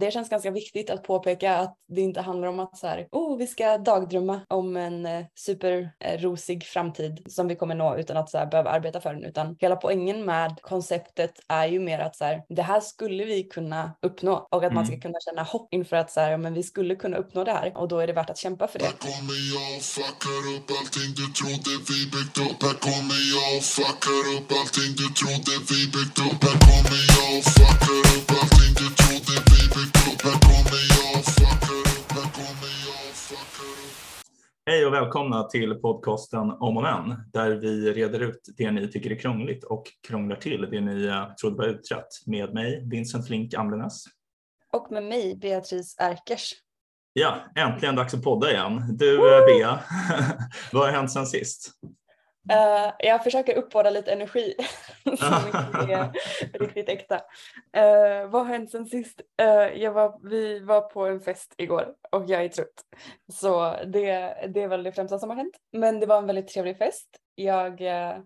det känns ganska viktigt att påpeka att det inte handlar om att så här, oh, vi ska dagdrömma om en eh, superrosig framtid som vi kommer nå utan att så här, behöva arbeta för den. Utan hela poängen med konceptet är ju mer att så här, det här skulle vi kunna uppnå och att man ska Mm. kunna känna hopp inför att så här, men vi skulle kunna uppnå det här och då är det värt att kämpa för det. Här kommer jag och fuckar upp allting du trodde vi byggt upp Här kommer jag och fuckar upp allting du trodde vi byggt upp Här kommer jag och fuckar upp allting Hej och välkomna till podcasten Om och Men där vi reder ut det ni tycker är krångligt och krånglar till det ni eh, trodde var utrett med mig, Vincent Flink Amlenäs. Och med mig, Beatrice Erkers. Ja, äntligen dags att podda igen. Du eh, Bea, vad har hänt sen sist? Eh, jag försöker uppbåda lite energi som inte är riktigt äkta. Uh, vad har hänt sen sist? Jag var, vi var på en fest igår och jag är trött. Så det, det är väl det främsta som har hänt. Men det var en väldigt trevlig fest. Jag uh,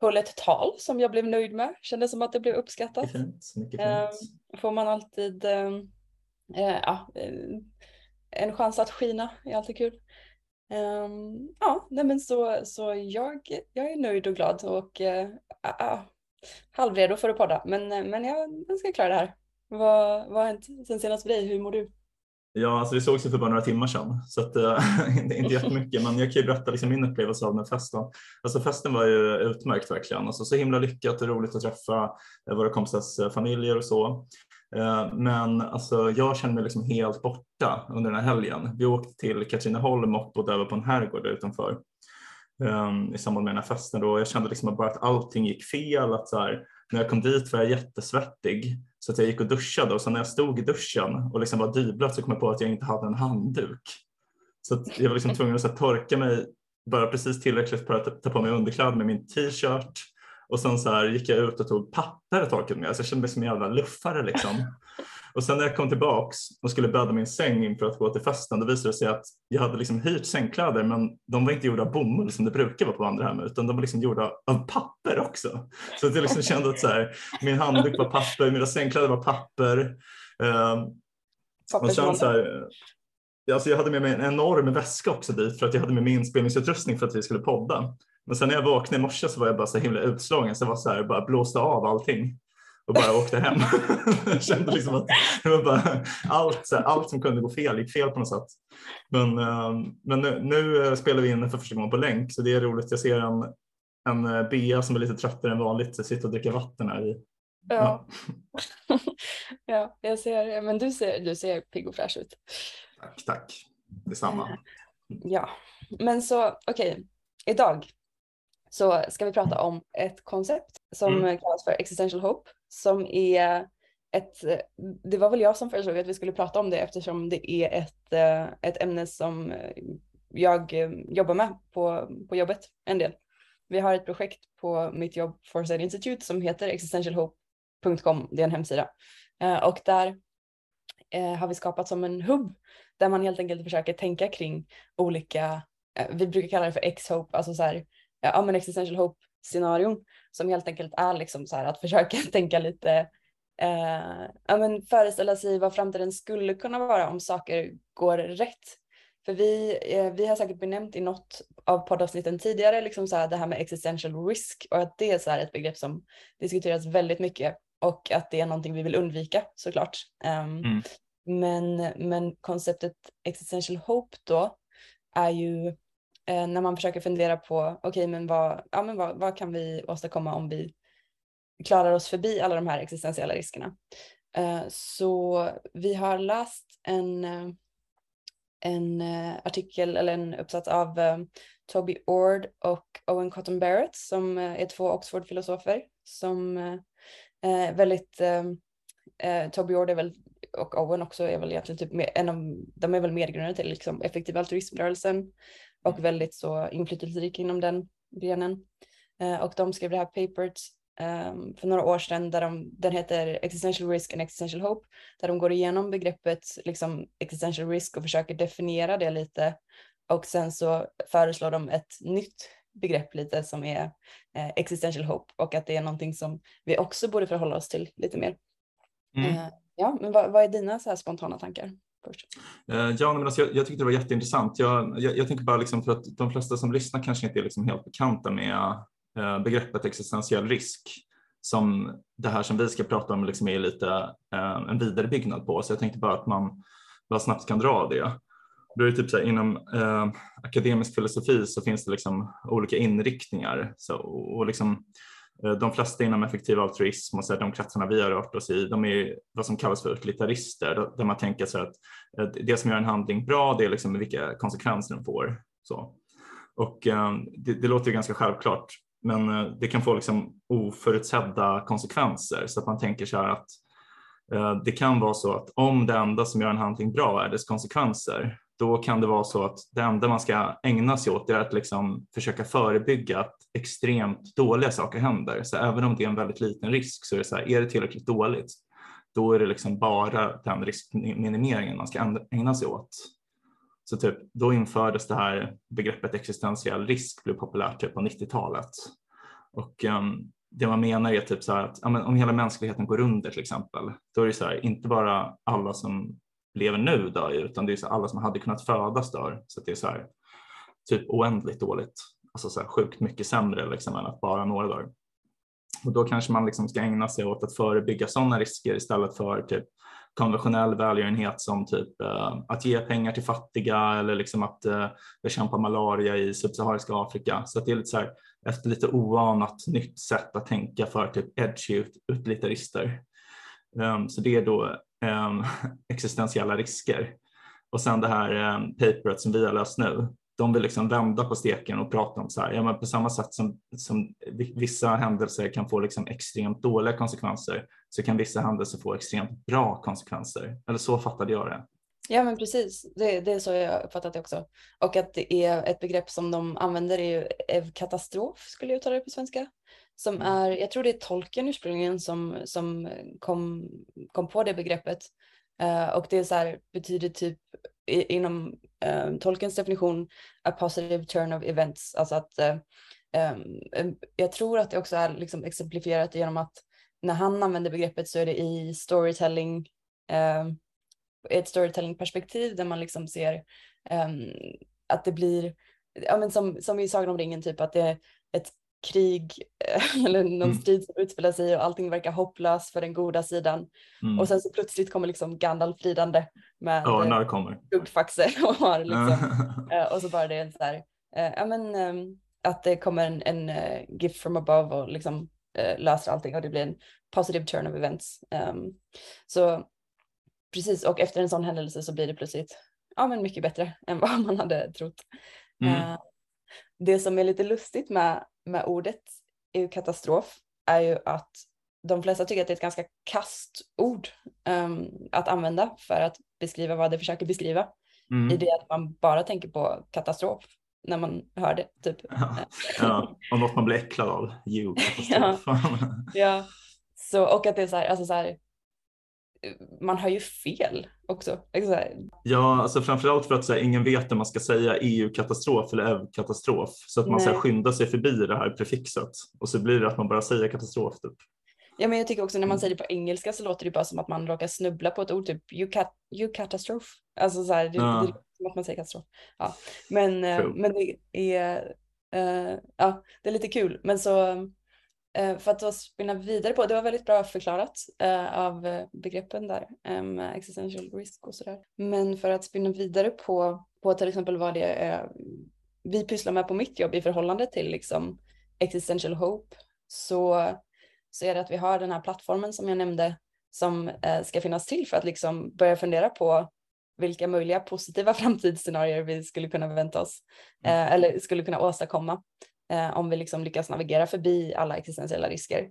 höll ett tal som jag blev nöjd med. Kändes som att det blev uppskattat. Fint. Mycket fint. får man alltid ja, en chans att skina är alltid kul. Um, ja, nej men så, så jag, jag är nöjd och glad och uh, halvredo för att podda. Men, eh, men jag, jag ska klara det här. Vad, vad har hänt sen senast för dig? Hur mår du? Ja, alltså vi sågs ju för bara några timmar sedan så att, eh, inte, inte jättemycket men jag kan ju berätta liksom min upplevelse av den festen. Alltså festen var ju utmärkt verkligen. Alltså, så himla lyckat och roligt att träffa eh, våra kompisars eh, familjer och så. Eh, men alltså, jag kände mig liksom helt borta under den här helgen. Vi åkte till Katrineholm och bodde över på en herrgård utanför um, i samband med den här festen. Då. Jag kände liksom bara att allting gick fel. Att så här, när jag kom dit var jag jättesvettig så att jag gick och duschade och sen när jag stod i duschen och liksom var dyblöt så kom jag på att jag inte hade en handduk. Så att jag var liksom tvungen att så här, torka mig bara precis tillräckligt för att ta- ta på mig underkläder med min t-shirt och sen så här gick jag ut och tog papper och torkade mig. Så jag kände mig som en jävla luffare liksom. Och sen när jag kom tillbaks och skulle bädda min säng inför att gå till festen, då visade det sig att jag hade liksom hyrt sängkläder, men de var inte gjorda av bomull som det brukar vara på andra hem, utan de var liksom gjorda av papper också. Så att jag liksom kände att så här, min handduk var papper, mina sängkläder var papper. Ehm, och sen så här, alltså jag hade med mig en enorm väska också dit för att jag hade med mig inspelningsutrustning för att vi skulle podda. Men sen när jag vaknade i morse så var jag bara så himla utslagen så jag var så här, bara blåste av allting och bara åkte hem. jag kände liksom att det var bara allt, så här, allt som kunde gå fel gick fel på något sätt. Men, eh, men nu, nu eh, spelar vi in för första gången på länk så det är roligt. Jag ser en, en eh, Bea som är lite tröttare än vanligt sitta och dricka vatten här i. Ja. ja, jag ser, men du ser, du ser pigg och fräsch ut. Tack, tack. Detsamma. Ja, men så okej, idag så ska vi prata om ett koncept som Mm. kallas för existential hope som är ett, det var väl jag som föreslog att vi skulle prata om det eftersom det är ett, eh, ett ämne som jag eh, jobbar med på, på jobbet en del. Vi har ett projekt på mitt jobb Foresight Institute som heter existentialhope.com, det är en hemsida. Eh, Och där har vi skapat som en hubb där man helt enkelt försöker tänka kring olika, vi brukar kalla det för X-hope, alltså så här, ja men existential hope scenarion som helt enkelt är liksom så här att försöka tänka lite, eh, ja men föreställa sig vad framtiden skulle kunna vara om saker går rätt. För vi, eh, vi har säkert benämnt i något av poddavsnitten tidigare liksom så här det här med existential risk och att det är så ett begrepp som diskuteras väldigt mycket och att det är någonting vi vill undvika såklart. Ehm, Mm. men, men konceptet existential hope då är ju eh, Eh, när man försöker fundera på okej men, vad, ja, men vad, vad kan vi åstadkomma om vi klarar oss förbi alla de här existentiella riskerna. Eh, så vi har läst en, eh, en eh, artikel eller en uppsats av eh, Toby Ord och Owen Cotton Barrett som eh, är två Oxford-filosofer som eh, eh väldigt, eh, eh, Toby Ord är väl och Owen också är väl egentligen typ en av, de är väl medgrundare till liksom effektiv altruismrörelsen och väldigt så inflytelserika inom den grenen. Eh, och de skrev det här papert eh, för några år sedan där de, den heter Existential Risk and Existential Hope, där de går igenom begreppet liksom existential risk och försöker definiera det lite. Och sen så föreslår de ett nytt begrepp lite som är eh, existential hope och att det är någonting som vi också borde förhålla oss till lite mer. Mm. Eh, Ja, men vad, vad är dina så här spontana tankar? Först? Eh, ja, men alltså jag, jag tyckte det var jätteintressant. Jag, jag, jag tänker bara liksom för att de flesta som lyssnar kanske inte är liksom helt bekanta med eh, begreppet existentiell risk som det här som vi ska prata om liksom är lite eh, en vidarebyggnad på. Så jag tänkte bara att man bara snabbt kan dra det. Då är det typ så här, inom eh, akademisk filosofi så finns det liksom olika inriktningar så, och liksom, Eh, de flesta inom effektiv altruism och så här, de kretsarna vi har rört oss i, de är vad som kallas för utilitarister, där man tänker så att det som gör en handling bra, det är liksom vilka konsekvenser den får. Så. Och eh, det, det låter ju ganska självklart, men eh, det kan få liksom oförutsedda konsekvenser så att man tänker så här att det kan vara så att om det enda som gör en handling bra är dess konsekvenser, då kan det vara så att det enda man ska ägna sig åt är att liksom försöka förebygga att extremt dåliga saker händer. Så även om det är en väldigt liten risk så är det så här, är det tillräckligt dåligt, då är det liksom bara den riskminimeringen man ska ägna sig åt. Så typ, då infördes det här begreppet existentiell risk blev populärt typ på 90-talet. Och um, det man menar är typ så här att ja, men om hela mänskligheten går under till exempel, då är det så här, inte bara alla som lever nu dör utan det är så alla som hade kunnat födas dör. Så det är så här, typ oändligt dåligt, alltså så här, sjukt mycket sämre liksom, än att bara några dör. Och då kanske man liksom ska ägna sig åt att förebygga sådana risker istället för typ konventionell välgörenhet som typ eh, att ge pengar till fattiga eller liksom att eh, bekämpa malaria i subsahariska Afrika. Så det är lite så här, ett lite oanat nytt sätt att tänka för typ edgy utlitarister. Um, ehm, så det är då existentiella risker. Och sen det här paperet som vi har löst nu, de vill liksom vända på steken och prata om så här, ja, men på samma sätt som, som vissa händelser kan få liksom extremt dåliga konsekvenser så kan vissa händelser få extremt bra konsekvenser. Eller så fattade jag det. Ja men precis, det, det är så jag uppfattat det också. Och att det är ett begrepp som de använder är ju katastrof, skulle jag uttala det på svenska. Som mm. är, jag tror det är tolken ursprungligen som, som kom, kom på det begreppet. Uh, och det är så här, betyder typ inom um, tolkens definition a positive turn of events. Alltså att uh, um, jag tror att det också är liksom exemplifierat genom att när han använder begreppet så är det i storytelling, uh, ett storytelling-perspektiv där man liksom ser um, att det blir, ja men som, som i Sagan om ringen, typ att det är ett krig eller någon mm. strid som utspelar sig och allting verkar hopplöst för den goda sidan. Mm. Och sen så plötsligt kommer liksom Gandalf ridande med ja, när det kommer. gubbfaxe och har liksom, uh, och så bara det är så här, uh, ja men um, att det kommer en, en uh, gift from above och liksom löser allting och det blir en positive turn of events. Um, så precis, och efter en sån händelse så blir det plötsligt ja, men mycket bättre än vad man hade trott. Mm. det som är lite lustigt med med ordet EU-katastrof är ju att de flesta tycker att det är ett ganska kast ord um, att använda för att beskriva vad det försöker beskriva. Mm. I det att man bara tänker på katastrof när man hör det. Typ. Ja, ja. och något man blir äcklad av. Jo, katastrof. ja. ja. Så, och att det är så här, alltså så här, man har ju fel också. Ja, alltså framförallt för att så här, ingen vet om man ska säga EU-katastrof eller EU-katastrof så att man så här, skyndar sig förbi det här prefixet och så blir det att man bara säger katastrof. Typ. Ja, men jag tycker också när man mm. säger det på engelska så låter det bara som att man råkar snubbla på ett ord, typ you, cat, you catastrophe. Alltså så här, det, ja. det, som att man säger katastrof. Ja. Men, uh, men det är, uh, ja, det är lite kul. Men så Eh, för att då spinna vidare på, det var väldigt bra förklarat uh, av eh, begreppen där existential risk och sådär. Men för att spinna vidare på, på till exempel vad det är vi pysslar med på mitt jobb i förhållande till liksom existential hope så, så är det att vi har den här plattformen som jag nämnde som ska finnas till för att liksom börja fundera på vilka möjliga positiva framtidsscenarier vi skulle kunna vänta oss uh, eller skulle kunna åstadkomma eh, om vi liksom lyckas navigera förbi alla existentiella risker.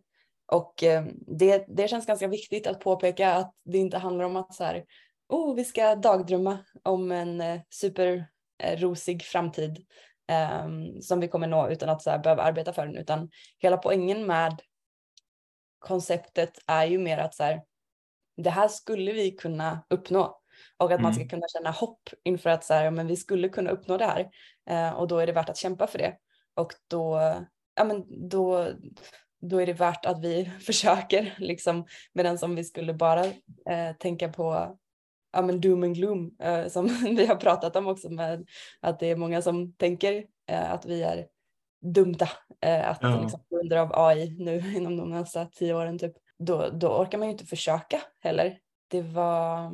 Och eh, det, det känns ganska viktigt att påpeka att det inte handlar om att så här, oh, vi ska dagdrömma om en eh, superrosig framtid ehm, som vi kommer nå utan att så här, behöva arbeta för den, utan hela poängen med konceptet är ju mer att så här, det här skulle vi kunna uppnå och att man ska mm. kunna känna hopp inför att så här, men vi skulle kunna uppnå det här eh, och då är det värt att kämpa för det. Och då, ja men då, då är det värt att vi försöker liksom medan om vi skulle bara eh, tänka på ja, men doom and gloom eh, som vi har pratat om också med att det är många som tänker eh, att vi är dumta eh, att Ja. liksom, grund av AI nu inom de nästa tio åren typ då, då orkar man ju inte försöka heller. Det var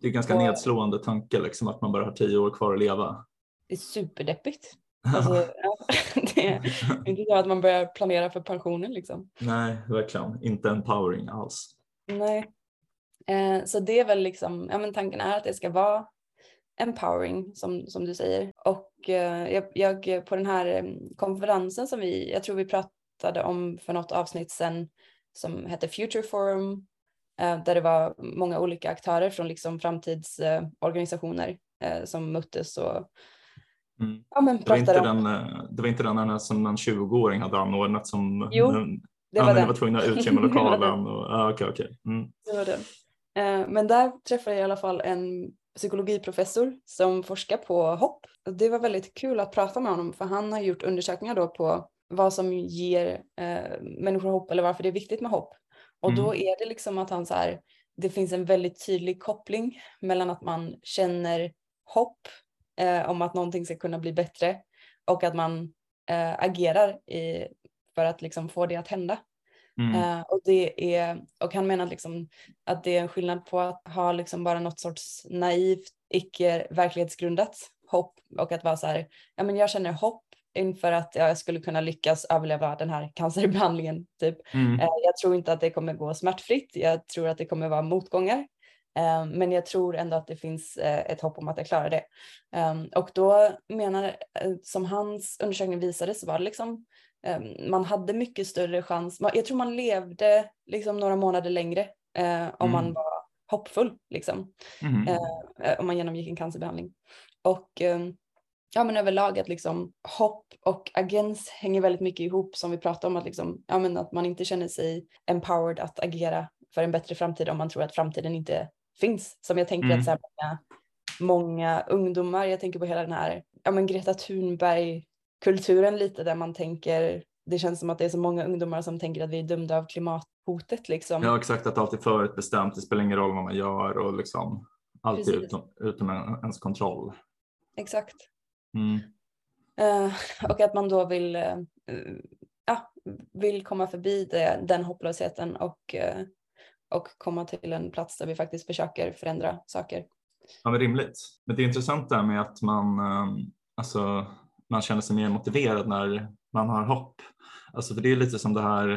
Det är ganska Och- nedslående tanke liksom att man bara har tio år kvar att leva. det är superdeppigt. Alltså, det är inte så att man börjar planera för pensionen liksom. Nej, verkligen. Inte empowering alls. Nej. Eh, så det är väl liksom, ja men tanken är att det ska vara empowering som, som du säger. Och eh, jag, jag på den här eh, konferensen som vi, jag tror vi pratade om för något avsnitt sen som hette Future Forum eh, där det var många olika aktörer från liksom framtidsorganisationer eh, som möttes och Mm. ja, men Det var, inte om. den, eh, det var inte den som en 20-åring hade anordnat som Jo, Det var den. var tvungna att utrymma lokalen. Och, ja, okej, okej. Mm. Det var den. Eh, Men där träffade jag i alla fall en psykologiprofessor som forskar på hopp. Det var väldigt kul att prata med honom för han har gjort undersökningar då på vad som ger eh, människor hopp eller varför det är viktigt med hopp. Och då är det liksom att han så här, det finns en väldigt tydlig koppling mellan att man känner hopp eh, om att någonting ska kunna bli bättre och att man eh, agerar i, för att liksom få det att hända. Mm. Eh, och, det är, och han menar liksom att det är en skillnad på att ha liksom bara något sorts naivt, icke verklighetsgrundat hopp och att vara så här, ja men jag känner hopp inför att jag skulle kunna lyckas överleva den här cancerbehandlingen. Typ. Mm. Eh, jag tror inte att det kommer gå smärtfritt, jag tror att det kommer vara motgångar. Eh, Men jag tror ändå att det finns eh, ett hopp om att jag klarar det. Um, Och då menar, eh, som hans undersökning visade så var det liksom um, man hade mycket större chans. Man- Jag tror man levde liksom några månader längre eh, om man Mm. var hoppfull liksom. Mm. Om man genomgick en cancerbehandling. Och ehm, ja, men överlag att liksom hopp och agens hänger väldigt mycket ihop som vi pratade om att, liksom, ja, men att man inte känner sig empowered att agera för en bättre framtid om man tror att framtiden inte finns. Som jag tänker Mm. att så många, många ungdomar, jag tänker på hela den här ja, men Greta Thunberg-kulturen lite där man tänker, det känns som att det är så många ungdomar som tänker att vi är dömda av klimathotet liksom. Ja, exakt. Att allt är förutbestämt. Det spelar ingen roll vad man gör och liksom allt är utom, utom en- ens kontroll. Exakt. Mm. Eh, och att man då vill, eh, ja, vill komma förbi det, den hopplösheten och, eh, och komma till en plats där vi faktiskt försöker förändra saker. Ja, men rimligt. Men det är intressant det här med att man, ehm, alltså, man känner sig mer motiverad när man har hopp. Alltså, för det är lite som det här,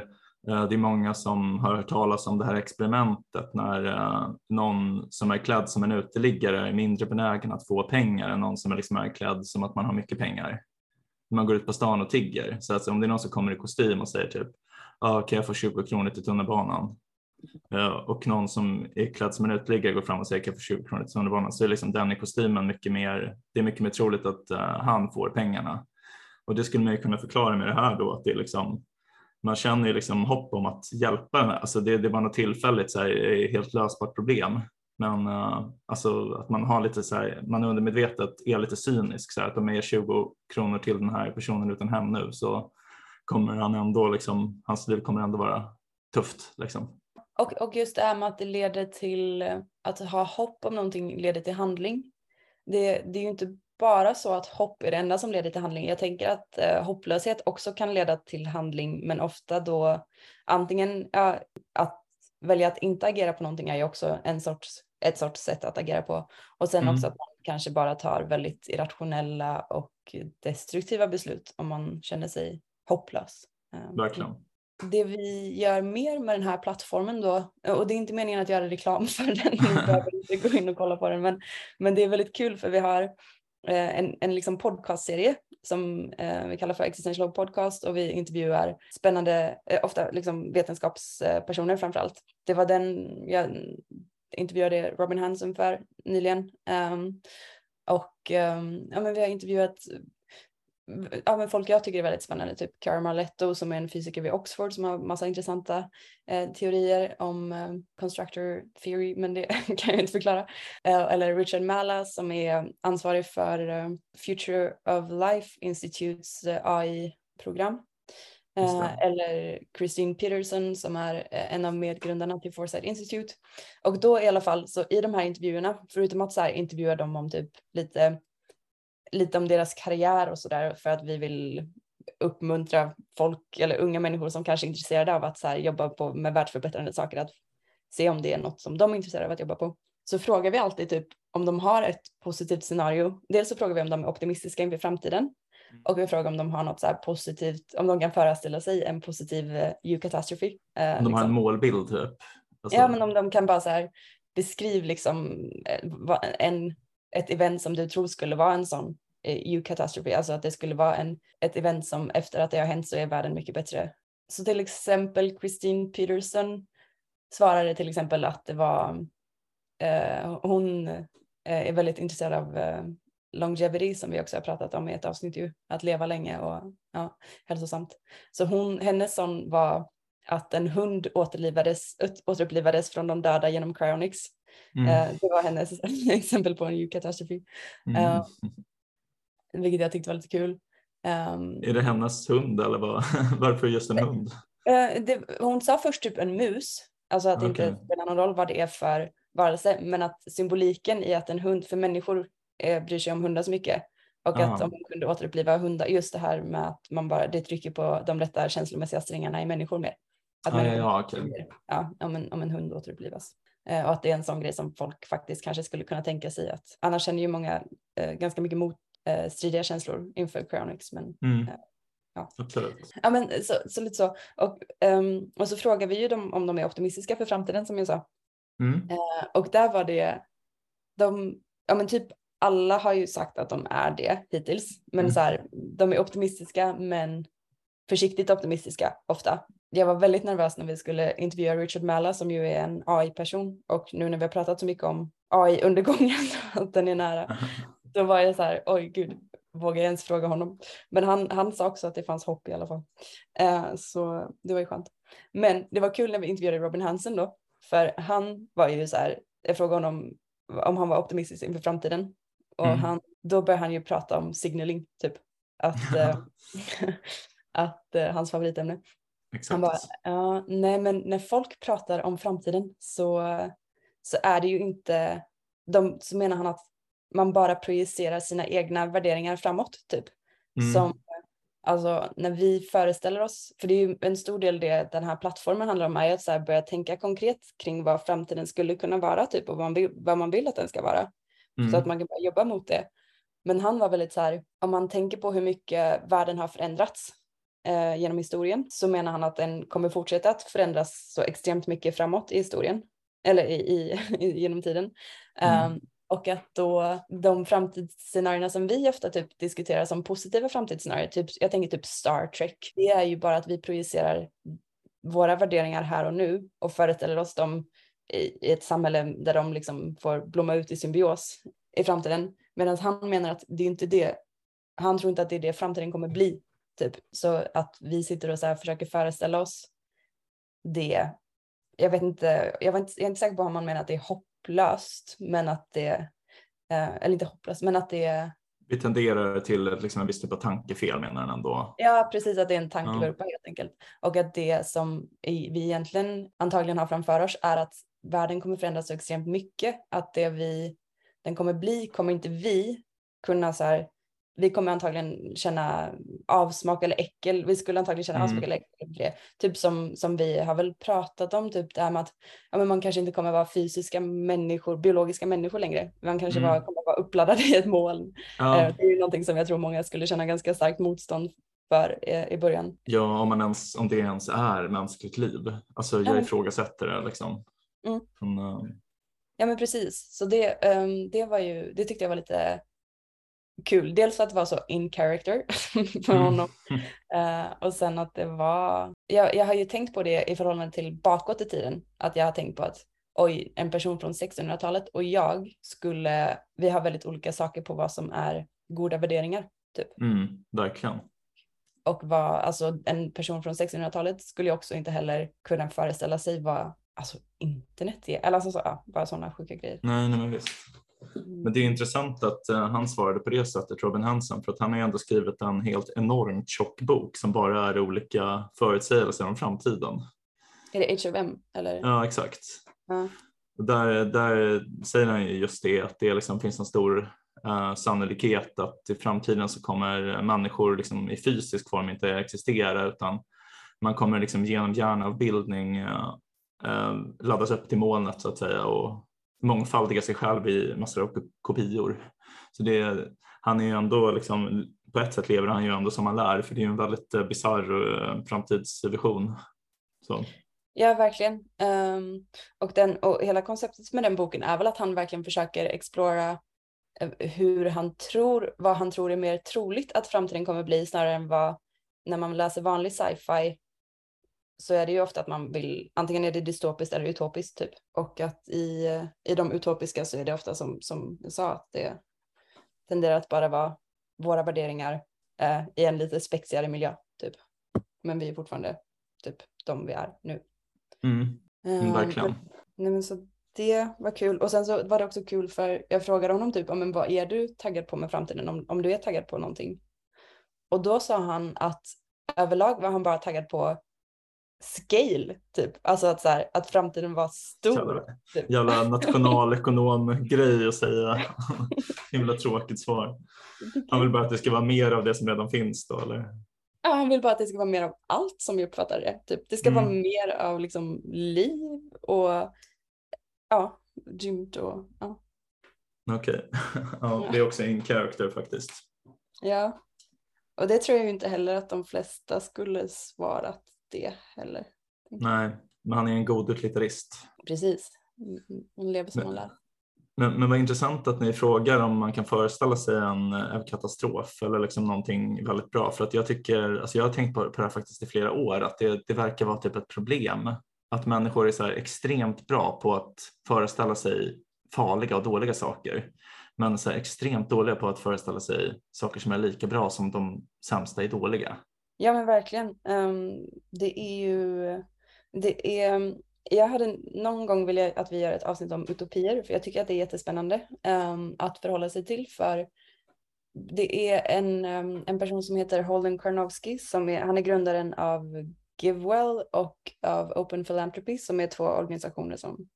eh, det är många som har hört talas om det här experimentet när eh, någon som är klädd som en uteliggare är mindre benägen att få pengar än någon som är, liksom är klädd som att man har mycket pengar. Man går ut på stan och tigger. Så alltså, om det är någon som kommer i kostym och säger typ, ah, kan jag få 20 kronor till tunnelbanan? Eh, och någon som är klädd som en uteliggare går fram och säger kan jag få 20 kronor till tunnelbanan så är liksom den i kostymen mycket mer, det är mycket mer troligt att uh, han får pengarna. Och det skulle man ju kunna förklara med det här då att det är liksom man känner ju liksom hopp om att hjälpa den här. Alltså det, det var något tillfälligt så här, eh, helt lösbart problem. Men uh, alltså att man har lite så här, man undermedvetet är lite cynisk så här, att om jag ger 20 kronor till den här personen utan hem nu så kommer han ändå liksom, hans liv kommer ändå vara tufft liksom. Och, och just det här med att det leder till eh, att ha hopp om någonting leder till handling. Det, det är ju inte bara så att hopp är det enda som leder till handling. Jag tänker att eh, hopplöshet också kan leda till handling, men ofta då antingen ja, att välja att inte agera på någonting är ju också en sorts, ett sorts sätt att agera på. Och sen Mm. också att man kanske bara tar väldigt irrationella och destruktiva beslut om man känner sig hopplös. Eh, Verkligen. Det vi gör mer med den här plattformen då, och det är inte meningen att göra reklam för den, ni behöver inte gå in och kolla på den, men, men det är väldigt kul för vi har eh, en, en liksom podcastserie som eh, vi kallar för Existential Podcast och vi intervjuar spännande, eh, ofta liksom vetenskapspersoner framför allt. Det var den jag intervjuade Robin Hansen för nyligen. Ehm, och ehm, ja, men vi har intervjuat ja, men folk jag tycker är väldigt spännande, typ Cara Marletto som är en fysiker vid Oxford som har massa intressanta eh, teorier om eh, constructor theory, men det kan jag inte förklara. Eh, eller Richard Malla som är ansvarig för eh, Future of Life Institutes eh, AI-program. Eh, eller Christine Peterson som är en av medgrundarna till Foresight Institute. Och då i alla fall så i de här intervjuerna, förutom att så här intervjua dem om typ lite, lite om deras karriär och sådär för att vi vill uppmuntra folk eller unga människor som kanske är intresserade av att så här, jobba på, med världsförbättrande saker att se om det är något som de är intresserade av att jobba på. Så frågar vi alltid typ om de har ett positivt scenario. Dels så frågar vi om de är optimistiska inför framtiden och vi frågar om de har något så positivt, om de kan föreställa sig en positiv eh, U-katastrofe. eh, Om de har en liksom. målbild typ. Alltså, Ja, men om de kan bara så här beskriv liksom eh, en, ett event som du tror skulle vara en sån eh, U-katastrofe, alltså att det skulle vara en, ett event som efter att det har hänt så är världen mycket bättre. Så till exempel Christine Peterson svarade till exempel att det var, eh, hon eh, är väldigt intresserad av eh, longevity som vi också har pratat om i ett avsnitt ju, att leva länge och ja, hälsosamt. Så hon, hennes sån var att en hund återlivades, återupplivades från de döda genom cryonics. mm, Eh, det var hennes exempel på en U-katastrofe, mm. eh, vilket jag tyckte var lite kul. Ehm, Är det hennes hund eller vad? varför just en hund? Eh, det, hon sa först typ en mus, alltså att det inte Okej. spelar någon roll vad det är för varelse, men att symboliken i att en hund, för människor eh, bryr sig om hundar så mycket, och att Ah. om man kunde återuppliva hundar, just det här med att man bara, det trycker på de rätta känslomässiga strängarna i människor mer. Att Ah, ja, människor ja, om, en, om en hund återupplivas. Eh, och att det är en sån grej som folk faktiskt kanske skulle kunna tänka sig att, annars känner ju många eh, ganska mycket motstridiga eh, stridiga känslor inför cryonics, men Mm. Ja. Absolut. Ja, men så, så lite så. Och, ehm, och så frågar vi ju dem om de är optimistiska för framtiden som jag sa. Mm. Eh, och där var det, de, ja men typ alla har ju sagt att de är det hittills. Men Mm. så här, de är optimistiska men försiktigt optimistiska ofta. Jag var väldigt nervös när vi skulle intervjua Richard Malla som ju är en AI-person och nu när vi har pratat så mycket om AI-undergången, att den är nära, då var jag så här, oj gud, vågar jag ens fråga honom? Men han, han sa också att det fanns hopp i alla fall. Eh, så det var ju skönt. Men det var kul när vi intervjuade Robin Hansen då, för han var ju så här, jag frågade honom om han var optimistisk inför framtiden. Och Mm. han, då började han ju prata om signaling, typ. Att, eh, att eh, hans favoritämne. Exakt. Han bara, ja, nej men när folk pratar om framtiden så, så är det ju inte, de, så menar han att man bara projicerar sina egna värderingar framåt typ. Mm. Som, alltså när vi föreställer oss, för det är ju en stor del det den här plattformen handlar om, är att så börja tänka konkret kring vad framtiden skulle kunna vara typ och vad man vill, vad man vill att den ska vara. Mm. Så att man kan börja jobba mot det. Men han var väldigt så här, om man tänker på hur mycket världen har förändrats eh, genom historien så menar han att den kommer fortsätta att förändras så extremt mycket framåt i historien. Eller i, i, genom tiden. Mm. Um, och att då de framtidsscenarierna som vi ofta typ diskuterar som positiva framtidsscenarier, typ, jag tänker typ Star Trek, det är ju bara att vi projicerar våra värderingar här och nu och föreställer oss dem i, i ett samhälle där de liksom får blomma ut i symbios i framtiden. Medan han menar att det är inte det, han tror inte att det är det framtiden kommer bli. Typ. Så att vi sitter och så här försöker föreställa oss det. Jag vet inte, jag, var inte, jag är inte säker på om man menar att det är hopp hopplöst, men att det, eh, eller inte hopplöst, men att det Vi tenderar till liksom, en viss typ av tankefel menar han ändå. ja precis att det är en Ja. tankevurpa helt enkelt. Och att det som vi egentligen antagligen har framför oss är att världen kommer förändras så extremt mycket att det vi, den kommer bli, kommer inte vi kunna så här, vi kommer antagligen känna avsmak eller äckel. Vi skulle antagligen känna Mm. avsmak eller äckel för det. Typ som, som vi har väl pratat om, typ det här med att ja, men man kanske inte kommer vara fysiska människor, biologiska människor längre. Man kanske Mm. bara kommer vara uppladdade i ett moln. Ja, Eh, Det är ju någonting som jag tror många skulle känna ganska starkt motstånd för eh, i början. ja om, man ens, om det ens är mänskligt liv. Alltså jag ifrågasätter det liksom. Mm. Men, eh, Ja men precis, så det, ehm, det var ju, det tyckte jag var lite kul. Dels att det var så in character för Mm. honom. Eh, och sen att det var, jag, jag har ju tänkt på det i förhållande till bakåt i tiden. Att jag har tänkt på att oj, en person från 1600-talet och jag skulle, vi har väldigt olika saker på vad som är goda värderingar. Typ. mm, verkligen. Och vad, alltså en person från 1600-talet skulle ju också inte heller kunna föreställa sig vad alltså internet är. Eller alltså så, ja, bara sådana sjuka grejer. Nej, nej men visst. Men det är intressant att uh, han svarade på det sättet, Robin Hansen, för att han har ju ändå skrivit en helt enormt tjock bok som bara är olika förutsägelser om framtiden. Är det HFM eller? Ja, exakt. Ja. Där, där säger han ju just det, att det liksom finns en stor uh, sannolikhet att i framtiden så kommer människor liksom i fysisk form inte existera utan man kommer liksom genom hjärnavbildning uh, uh, laddas upp till molnet så att säga och mångfaldiga sig själv i massor av kopior. Så det, han är ju ändå liksom, på ett sätt lever han ju ändå som han lär för det är ju en väldigt uh, bisarr eh, framtidsvision. Så. Ja, verkligen. Um, och, den, och hela konceptet med den boken är väl att han verkligen försöker explora eh, hur han tror, vad han tror är mer troligt att framtiden kommer bli snarare än vad, när man läser vanlig sci-fi så är det ju ofta att man vill, antingen är det dystopiskt eller utopiskt typ. Och att i, i de utopiska så är det ofta som, som du sa, att det tenderar att bara vara våra värderingar eh, i en lite spexigare miljö typ. Men vi är fortfarande typ de vi är nu. Mm. Mm, verkligen. Um, nej, men så det var kul. Och sen så var det också kul för jag frågade honom typ, men vad är du taggad på med framtiden? Om, om du är taggad på någonting. Och då sa han att överlag var han bara taggad på scale, typ. Alltså att, så här, att framtiden var stor. Jävla, typ. jävla nationalekonom-grej att säga. Himla tråkigt svar. Han vill bara att det ska vara mer av det som redan finns då, eller? Ja, han vill bara att det ska vara mer av allt som vi uppfattar det. Typ. Det ska mm. vara mer av liksom liv och ja, grymt och ja. Okej, okay. ja, det är också en character faktiskt. Ja, och det tror jag inte heller att de flesta skulle svarat det heller. Nej, men han är en god utilitarist. Precis, hon lever som hon lär. Men, men vad intressant att ni frågar om man kan föreställa sig en, en katastrof eller liksom någonting väldigt bra. För att jag tycker, alltså jag har tänkt på, på det här faktiskt i flera år, att det, det verkar vara typ ett problem att människor är så extremt bra på att föreställa sig farliga och dåliga saker men så extremt dåliga på att föreställa sig saker som är lika bra som de sämsta är dåliga. Ja men verkligen. Um, det är ju, det är, jag hade någon gång velat att vi gör ett avsnitt om utopier för jag tycker att det är jättespännande um, att förhålla sig till för det är en, um, en person som heter Holden Karnowski som är, han är grundaren av GiveWell och av Open Philanthropy som är två organisationer som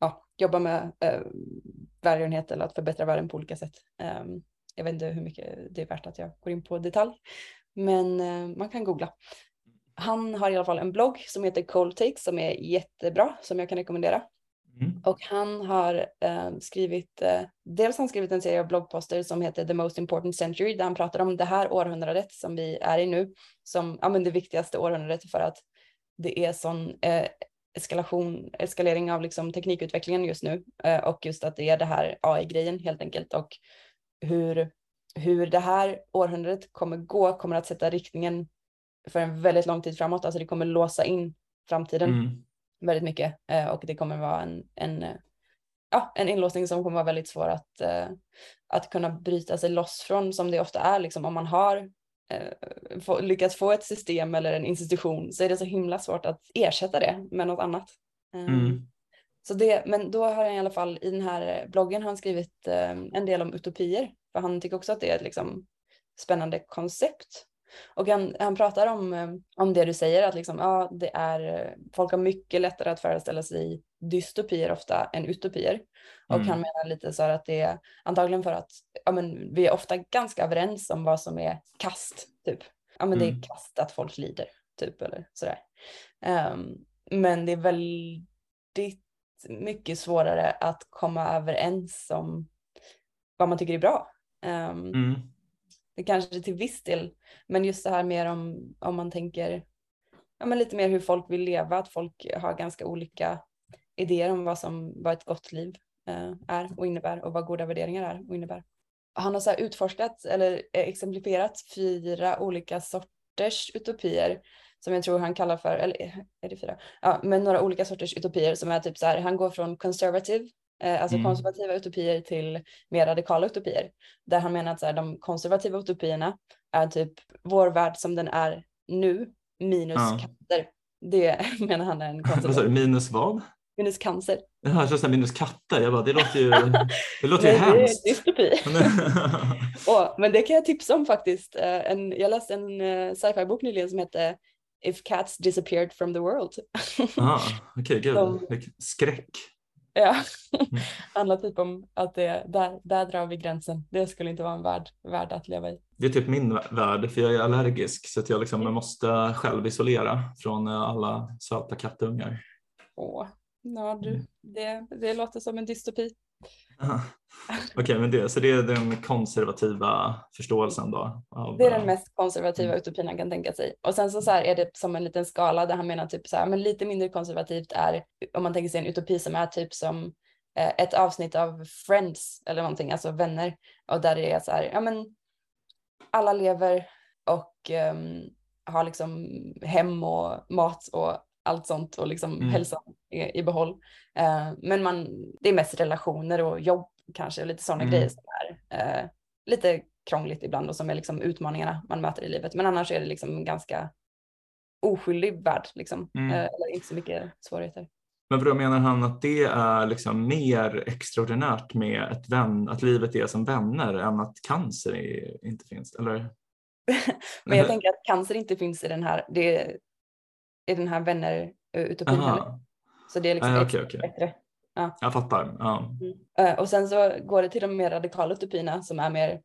ja, jobbar med eh, välgörenhet eller att förbättra världen på olika sätt. Um, jag vet inte hur mycket det är värt att jag går in på detalj, men eh, man kan googla. Han har i alla fall en blogg som heter Cold Takes som är jättebra som jag kan rekommendera. Mm. Och han har eh, skrivit, eh, dels har han skrivit en serie av bloggposter som heter The Most Important Century där han pratar om det här århundradet som vi är i nu som ja, men det viktigaste århundradet för att det är sån eh, eskalation, eskalering av liksom teknikutvecklingen just nu eh, och just att det är det här AI-grejen helt enkelt och hur, hur det här århundradet kommer gå kommer att sätta riktningen för en väldigt lång tid framåt. Alltså det kommer låsa in framtiden mm. väldigt mycket eh, och det kommer vara en, en, ja, en inlåsning som kommer vara väldigt svår att, eh, att kunna bryta sig loss från som det ofta är liksom om man har eh, lyckats få ett system eller en institution så är det så himla svårt att ersätta det med något annat. Eh, mm. Så det, men då har han i alla fall i den här bloggen han skrivit eh, en del om utopier. För han tycker också att det är ett liksom, spännande koncept. Och han, han pratar om, eh, om det du säger, att liksom, ja, det är, folk har mycket lättare att föreställa sig dystopier ofta än utopier. Och mm. han menar lite så att det är antagligen för att ja, men, vi är ofta ganska överens om vad som är kast, typ. Ja, men mm. det är mm. kast att folk lider, typ, eller sådär. Um, men det är väldigt mycket svårare att komma överens om vad man tycker är bra. Um, mm. Det kanske till viss del, men just det här mer om, om man tänker ja, men lite mer hur folk vill leva, att folk har ganska olika idéer om vad, som, vad ett gott liv eh, är och innebär och vad goda värderingar är och innebär. Han har så utforskat eller exemplifierat fyra olika sorters utopier som jag tror han kallar för, eller är det fyra? Ja, men några olika sorters utopier som är typ så här, han går från conservative, alltså mm. konservativa utopier till mer radikala utopier. Där han menar att så här, de konservativa utopierna är typ vår värld som den är nu minus ja. katter. Det menar han är en konservativ. minus vad? minus cancer. Ja, jag sa minus katter, jag bara det låter ju, det låter ju det är hemskt. dystopi. Åh, men det kan jag tipsa om faktiskt. Eh, En, jag läste en eh, sci-fi-bok nyligen som heter If Cats Disappeared from the World. ah, Okej, gud, vilken skräck. Ja, handlar typ om att det, där, där drar vi gränsen. Det skulle inte vara en värld, värld att leva i. Det är typ min värld för jag är allergisk så att jag liksom måste själv isolera från eh, alla söta kattungar. Åh, ja, du, Mm. det, det låter som en dystopi. Okej, men det, så det är den konservativa förståelsen då? Av, Det är den eh, mest konservativa Mm. utopin han kan tänka sig. Och sen så, så här är det som en liten skala där han menar typ så här, men lite mindre konservativt är om man tänker sig en utopi som är typ som eh, ett avsnitt av Friends eller någonting, alltså vänner. Och där det är så här, ja men alla lever och ehm, har liksom hem och mat och allt sånt och liksom Mm. hälsan i, i behåll. Eh, men man, det är mest relationer och jobb kanske och lite sådana Mm. grejer som är eh, lite krångligt ibland och som är liksom utmaningarna man möter i livet. Men annars är det liksom ganska oskyldig värld liksom. Mm. Eh, eller inte så mycket svårigheter. Men vad menar han att det är liksom mer extraordinärt med ett vän, att livet är som vänner än att cancer är, inte finns? Eller? Men jag tänker att cancer inte finns i den här, det i den här vänner-utopin heller. Aha, Så det är liksom Ah, okej, okej. bättre. jag fattar. Ja. Eh, Och sen så går det till de mer radikala utopierna som är mer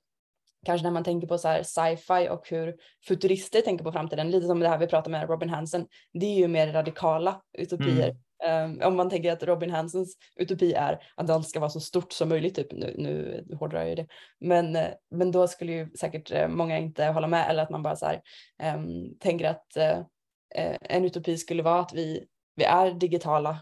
kanske när man tänker på så här sci-fi och hur futurister tänker på framtiden, lite som det här vi pratade med Robin Hansen. Det är ju mer radikala utopier. Eh, om man tänker att Robin Hansens utopi är att allt ska vara så stort som möjligt, typ. nu, nu hårdrar jag ju det. Men, eh, men då skulle ju säkert eh, många inte hålla med eller att man bara så här, ehm, tänker att eh, eh, en utopi skulle vara att vi, vi är digitala Eh,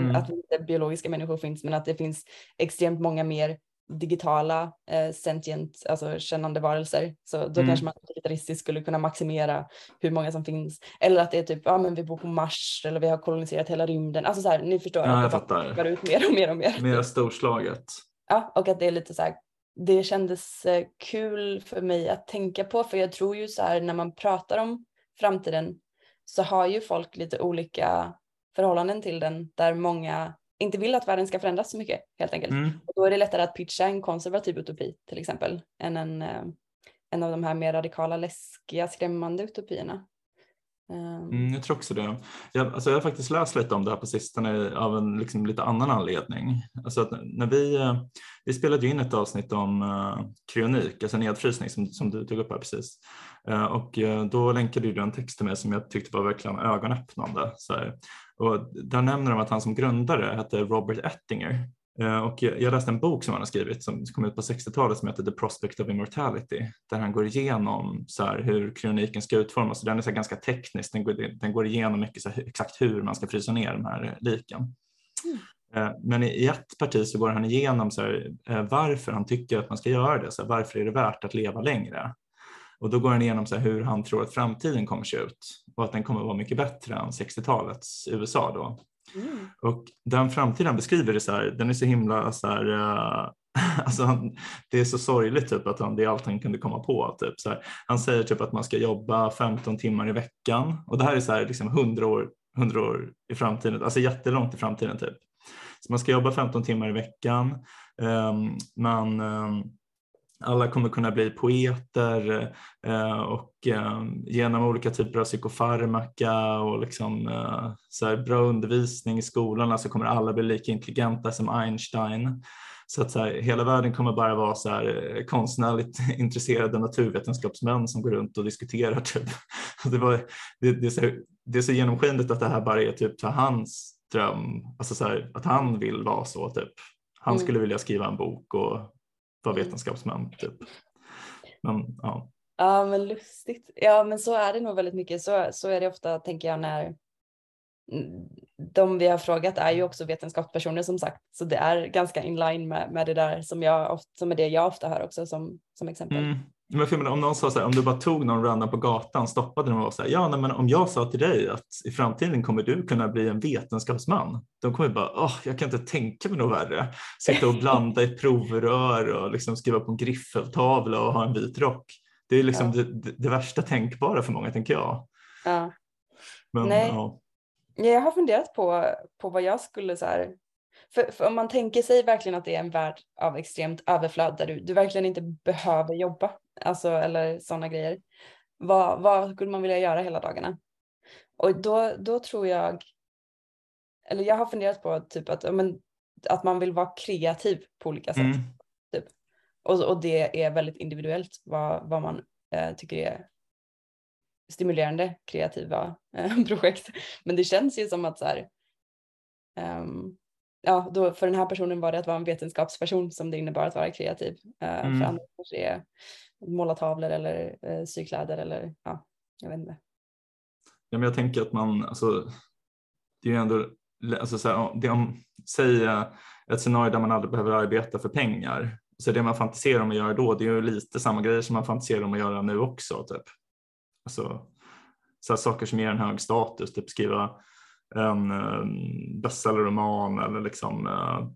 Mm. Att inte biologiska människor finns men att det finns extremt många mer digitala eh, sentient, alltså kännande varelser. Så då Mm. kanske man utilitaristiskt skulle kunna maximera hur många som finns. Eller att det är typ, ja men vi bor på Mars eller vi har koloniserat hela rymden. Alltså så här, ni förstår Ja, att jag det fattar. går ut mer och mer och mer. Mer storslaget. Ja, och att det är lite så här, det kändes eh, kul för mig att tänka på, för jag tror ju så här när man pratar om framtiden så har ju folk lite olika förhållanden till den där många inte vill att världen ska förändras så mycket helt enkelt. Mm. Och då är det lättare att pitcha en konservativ utopi till exempel än en, eh, en av de här mer radikala, läskiga, skrämmande utopierna. Ehm. Mm, jag tror också det. Jag, alltså jag har faktiskt läst lite om det här på sistone av en liksom lite annan anledning. Alltså att när vi, eh, vi spelade ju in ett avsnitt om uh, kryonik, alltså nedfrysning som, som du tog upp här precis. Uh, och uh, då länkade du en text till mig som jag tyckte var verkligen ögonöppnande. Så här. Och där nämner de att han som grundare hette Robert Ettinger. Eh, Och jag läste en bok som han har skrivit som kom ut på 60-talet som heter The Prospect of Immortality där han går igenom så hur kryoniken ska utformas. Den är så ganska teknisk, den går, den går igenom mycket så här, exakt hur man ska frysa ner de här liken. Eh, Men i ett parti så går han igenom så här, eh, varför han tycker att man ska göra det, så här, varför är det värt att leva längre? Och då går han igenom så hur han tror att framtiden kommer se ut och att den kommer vara mycket bättre än 60-talets USA då mm, Och den framtid han beskriver det så här, den är så himla så här, uh, alltså han, det är så sorgligt typ att han, det är allt han kunde komma på. Typ, så här. Han säger typ att man ska jobba 15 timmar i veckan och det här är så här liksom 100 år, 100 år i framtiden, alltså jättelångt i framtiden typ. Så man ska jobba 15 timmar i veckan, ehm, Um, man um, ehm, alla kommer kunna bli poeter eh, och eh, genom olika typer av psykofarmaka och liksom, eh, så här, bra undervisning i skolorna så kommer alla bli lika intelligenta som Einstein. Så att så här, hela världen kommer bara vara så här, konstnärligt intresserade naturvetenskapsmän som går runt och diskuterar. Typ. Det, var, det, det, är så, det är så genomskinligt att det här bara är typ här, hans dröm, alltså så här, att han vill vara så. Typ. Han Mm. skulle vilja skriva en bok och vara Mm. vetenskapsman. Typ. Men ja. Ja, men lustigt. Ja, men så är det nog väldigt mycket. Så, så är det ofta, tänker jag, när de vi har frågat är ju också vetenskapspersoner som sagt. Så det är ganska in line med, med det där som, jag, som är det jag ofta hör också som, som exempel. Mm. Men för menar, om någon sa så här, om du bara tog någon random på gatan, stoppade den och var så här, ja nej, men om jag sa till dig att i framtiden kommer du kunna bli en vetenskapsman, de kommer bara, åh, jag kan inte tänka mig något värre. Sitta och blanda i provrör och liksom skriva på en griffeltavla och ha en vit rock. Det är liksom Ja. det, det, det värsta tänkbara för många, tänker jag. Ja. Men, Nej. Ja. Jag har funderat på, på vad jag skulle så här, för, för om man tänker sig verkligen att det är en värld av extremt överflöd där du, du verkligen inte behöver jobba, alltså eller sådana grejer. Vad, vad skulle man vilja göra hela dagarna? Och då, då tror jag, eller jag har funderat på typ att, men, att man vill vara kreativ på olika sätt. Mm. Typ. Och, och det är väldigt individuellt vad, vad man eh, tycker är stimulerande kreativa eh, projekt. Men det känns ju som att så här, um, ja, då för den här personen var det att vara en vetenskapsperson som det innebar att vara kreativ. Uh, Mm. För andra kanske är måla tavlor eller eh, sy kläder eller ja, jag vet inte. Ja, men jag tänker att man, alltså, det är ju ändå, alltså, så här, det om, säg eh, ett scenario där man aldrig behöver arbeta för pengar. Så det man fantiserar om att göra då, det är ju lite samma grejer som man fantiserar om att göra nu också. Typ. Alltså, så här, saker som ger en hög status, typ skriva en eh, um, bestsellerroman eller liksom uh,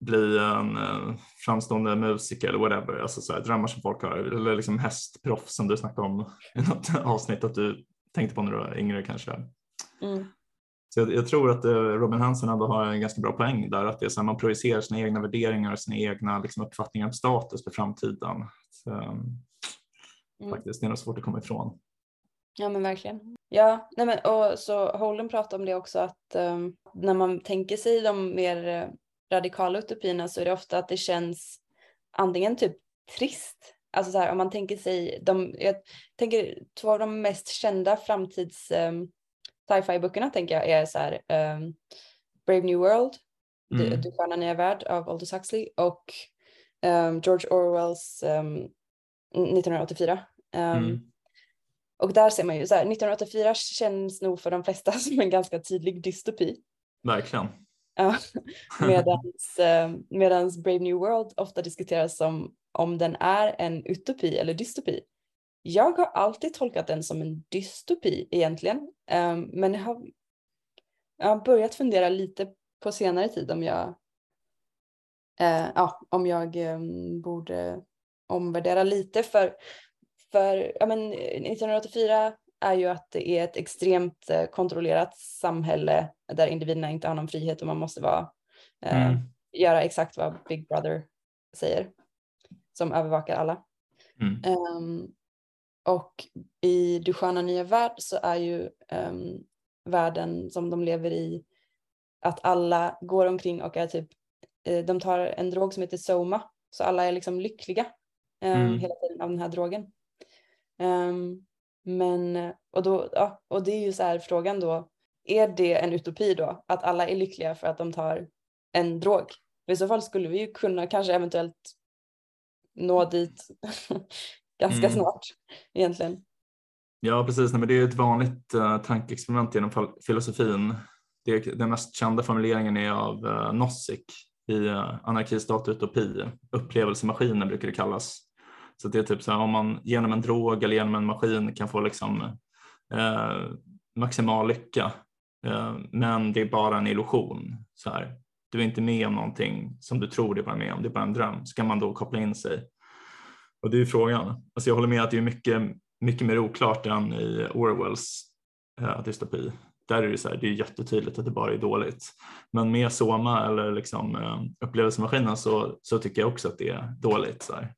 bli en eh, framstående musiker eller whatever, alltså så här, drömmar som folk har, eller liksom hästproffs som du snackade om i något avsnitt att du tänkte på när du var yngre kanske. Mm. Så jag, jag tror att eh, Robin Hansen ändå har en ganska bra poäng där, att det är så här, man projicerar sina egna värderingar och sina egna liksom, uppfattningar om status för framtiden. Så, um, Mm. Faktiskt, det är nog svårt att komma ifrån. Ja men verkligen. Ja, nej men, och så Holden pratar om det också att um, när man tänker sig de mer eh, radikala utopierna så är det ofta att det känns antingen typ trist. Alltså så här om man tänker sig, de, jag tänker två av de mest kända framtids um, sci-fi böckerna tänker jag är så här um, Brave New World, Mm. Du, du stjärna nya värld av Aldous Huxley och um, George Orwells um, 1984. Um, Mm. och där ser man ju så här, 1984 känns nog för de flesta som en ganska tydlig dystopi. Verkligen. Eh, medans, eh, medans Brave New World ofta diskuteras som om den är en utopi eller dystopi. Jag har alltid tolkat den som en dystopi egentligen, eh, men jag har, jag har börjat fundera lite på senare tid om jag, ja, om jag borde omvärdera lite för, för ja, men, 1984 är ju att det är ett extremt eh, kontrollerat samhälle där individerna inte har någon frihet och man måste vara, eh, Mm. göra exakt vad Big Brother säger som övervakar alla. Mm. Ehm, och i Du sköna nya värld så är ju ehm, världen som de lever i att alla går omkring och är typ, eh, de tar en drog som heter Soma, så alla är liksom lyckliga ehm, Mm. hela tiden av den här drogen. Ehm, men, och, då, ja, och det är ju så här frågan då, är det en utopi då? Att alla är lyckliga för att de tar en drog? För I så fall skulle vi ju kunna kanske eventuellt nå dit ganska Mm. snart egentligen. Ja, precis. Nej, men det är ett vanligt uh, tankeexperiment genom filosofin. Det, den mest kända formuleringen är av uh, Nozick i uh, Anarki, stat, utopi. Upplevelsemaskinen brukar det kallas. Så det är typ så här, om man genom en drog eller genom en maskin kan få liksom, eh, maximal lycka, eh, men det är bara en illusion. Så här. Du är inte med om någonting som du tror du var med om, det är bara en dröm. Ska man då koppla in sig. Och det är ju frågan. Alltså jag håller med att det är mycket mycket mer oklart än i Orwells eh, dystopi. Där är det, så här, det är jättetydligt att det bara är dåligt. Men med Soma eller liksom, eh, upplevelsemaskinen så, så tycker jag också att det är dåligt. Så här.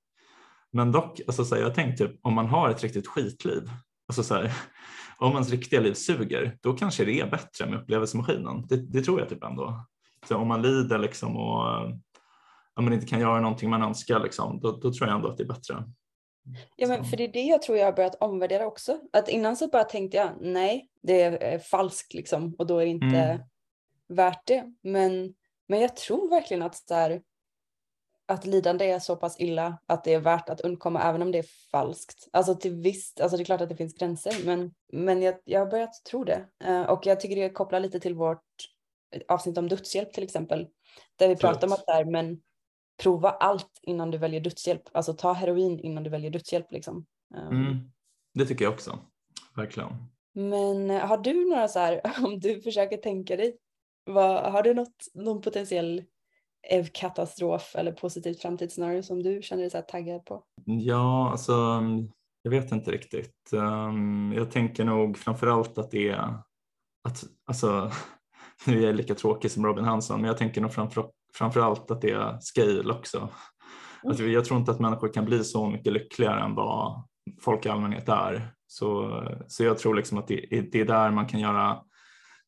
Men dock, alltså, så här, jag tänkte typ, om man har ett riktigt skitliv, alltså, så här, om ens riktiga liv suger, då kanske det är bättre med upplevelsemaskinen. Det, det tror jag typ ändå. Så om man lider liksom och om man inte kan göra någonting man önskar, liksom, då, då tror jag ändå att det är bättre. Ja, men för det är det jag tror jag har börjat omvärdera också. Att innan så bara tänkte jag nej, det är eh, falskt liksom och då är det inte Mm. värt det. Men, men jag tror verkligen att, så här, att lidande är så pass illa att det är värt att undkomma även om det är falskt. Alltså till visst, alltså det är klart att det finns gränser men, men jag, jag har börjat tro det. Eh, och jag tycker det kopplar lite till vårt avsnitt om dödshjälp till exempel. Där vi pratar om att här, men prova allt innan du väljer dödshjälp. Alltså ta heroin innan du väljer dödshjälp liksom. Um, Mm, det tycker jag också, verkligen. Men eh, har du några så här, om du försöker tänka dig, vad, har du något, någon potentiell katastrof eller positivt framtidsscenario som du känner dig så här taggad på? Ja, alltså jag vet inte riktigt. Ehm, jag tänker nog framförallt att det är att, alltså, nu är jag lika tråkig som Robin Hansson, men jag tänker nog framför, framför allt att det är scale också. Alltså, jag tror inte att människor kan bli så mycket lyckligare än vad folk i allmänhet är. Så, så jag tror liksom att det, det är där man kan göra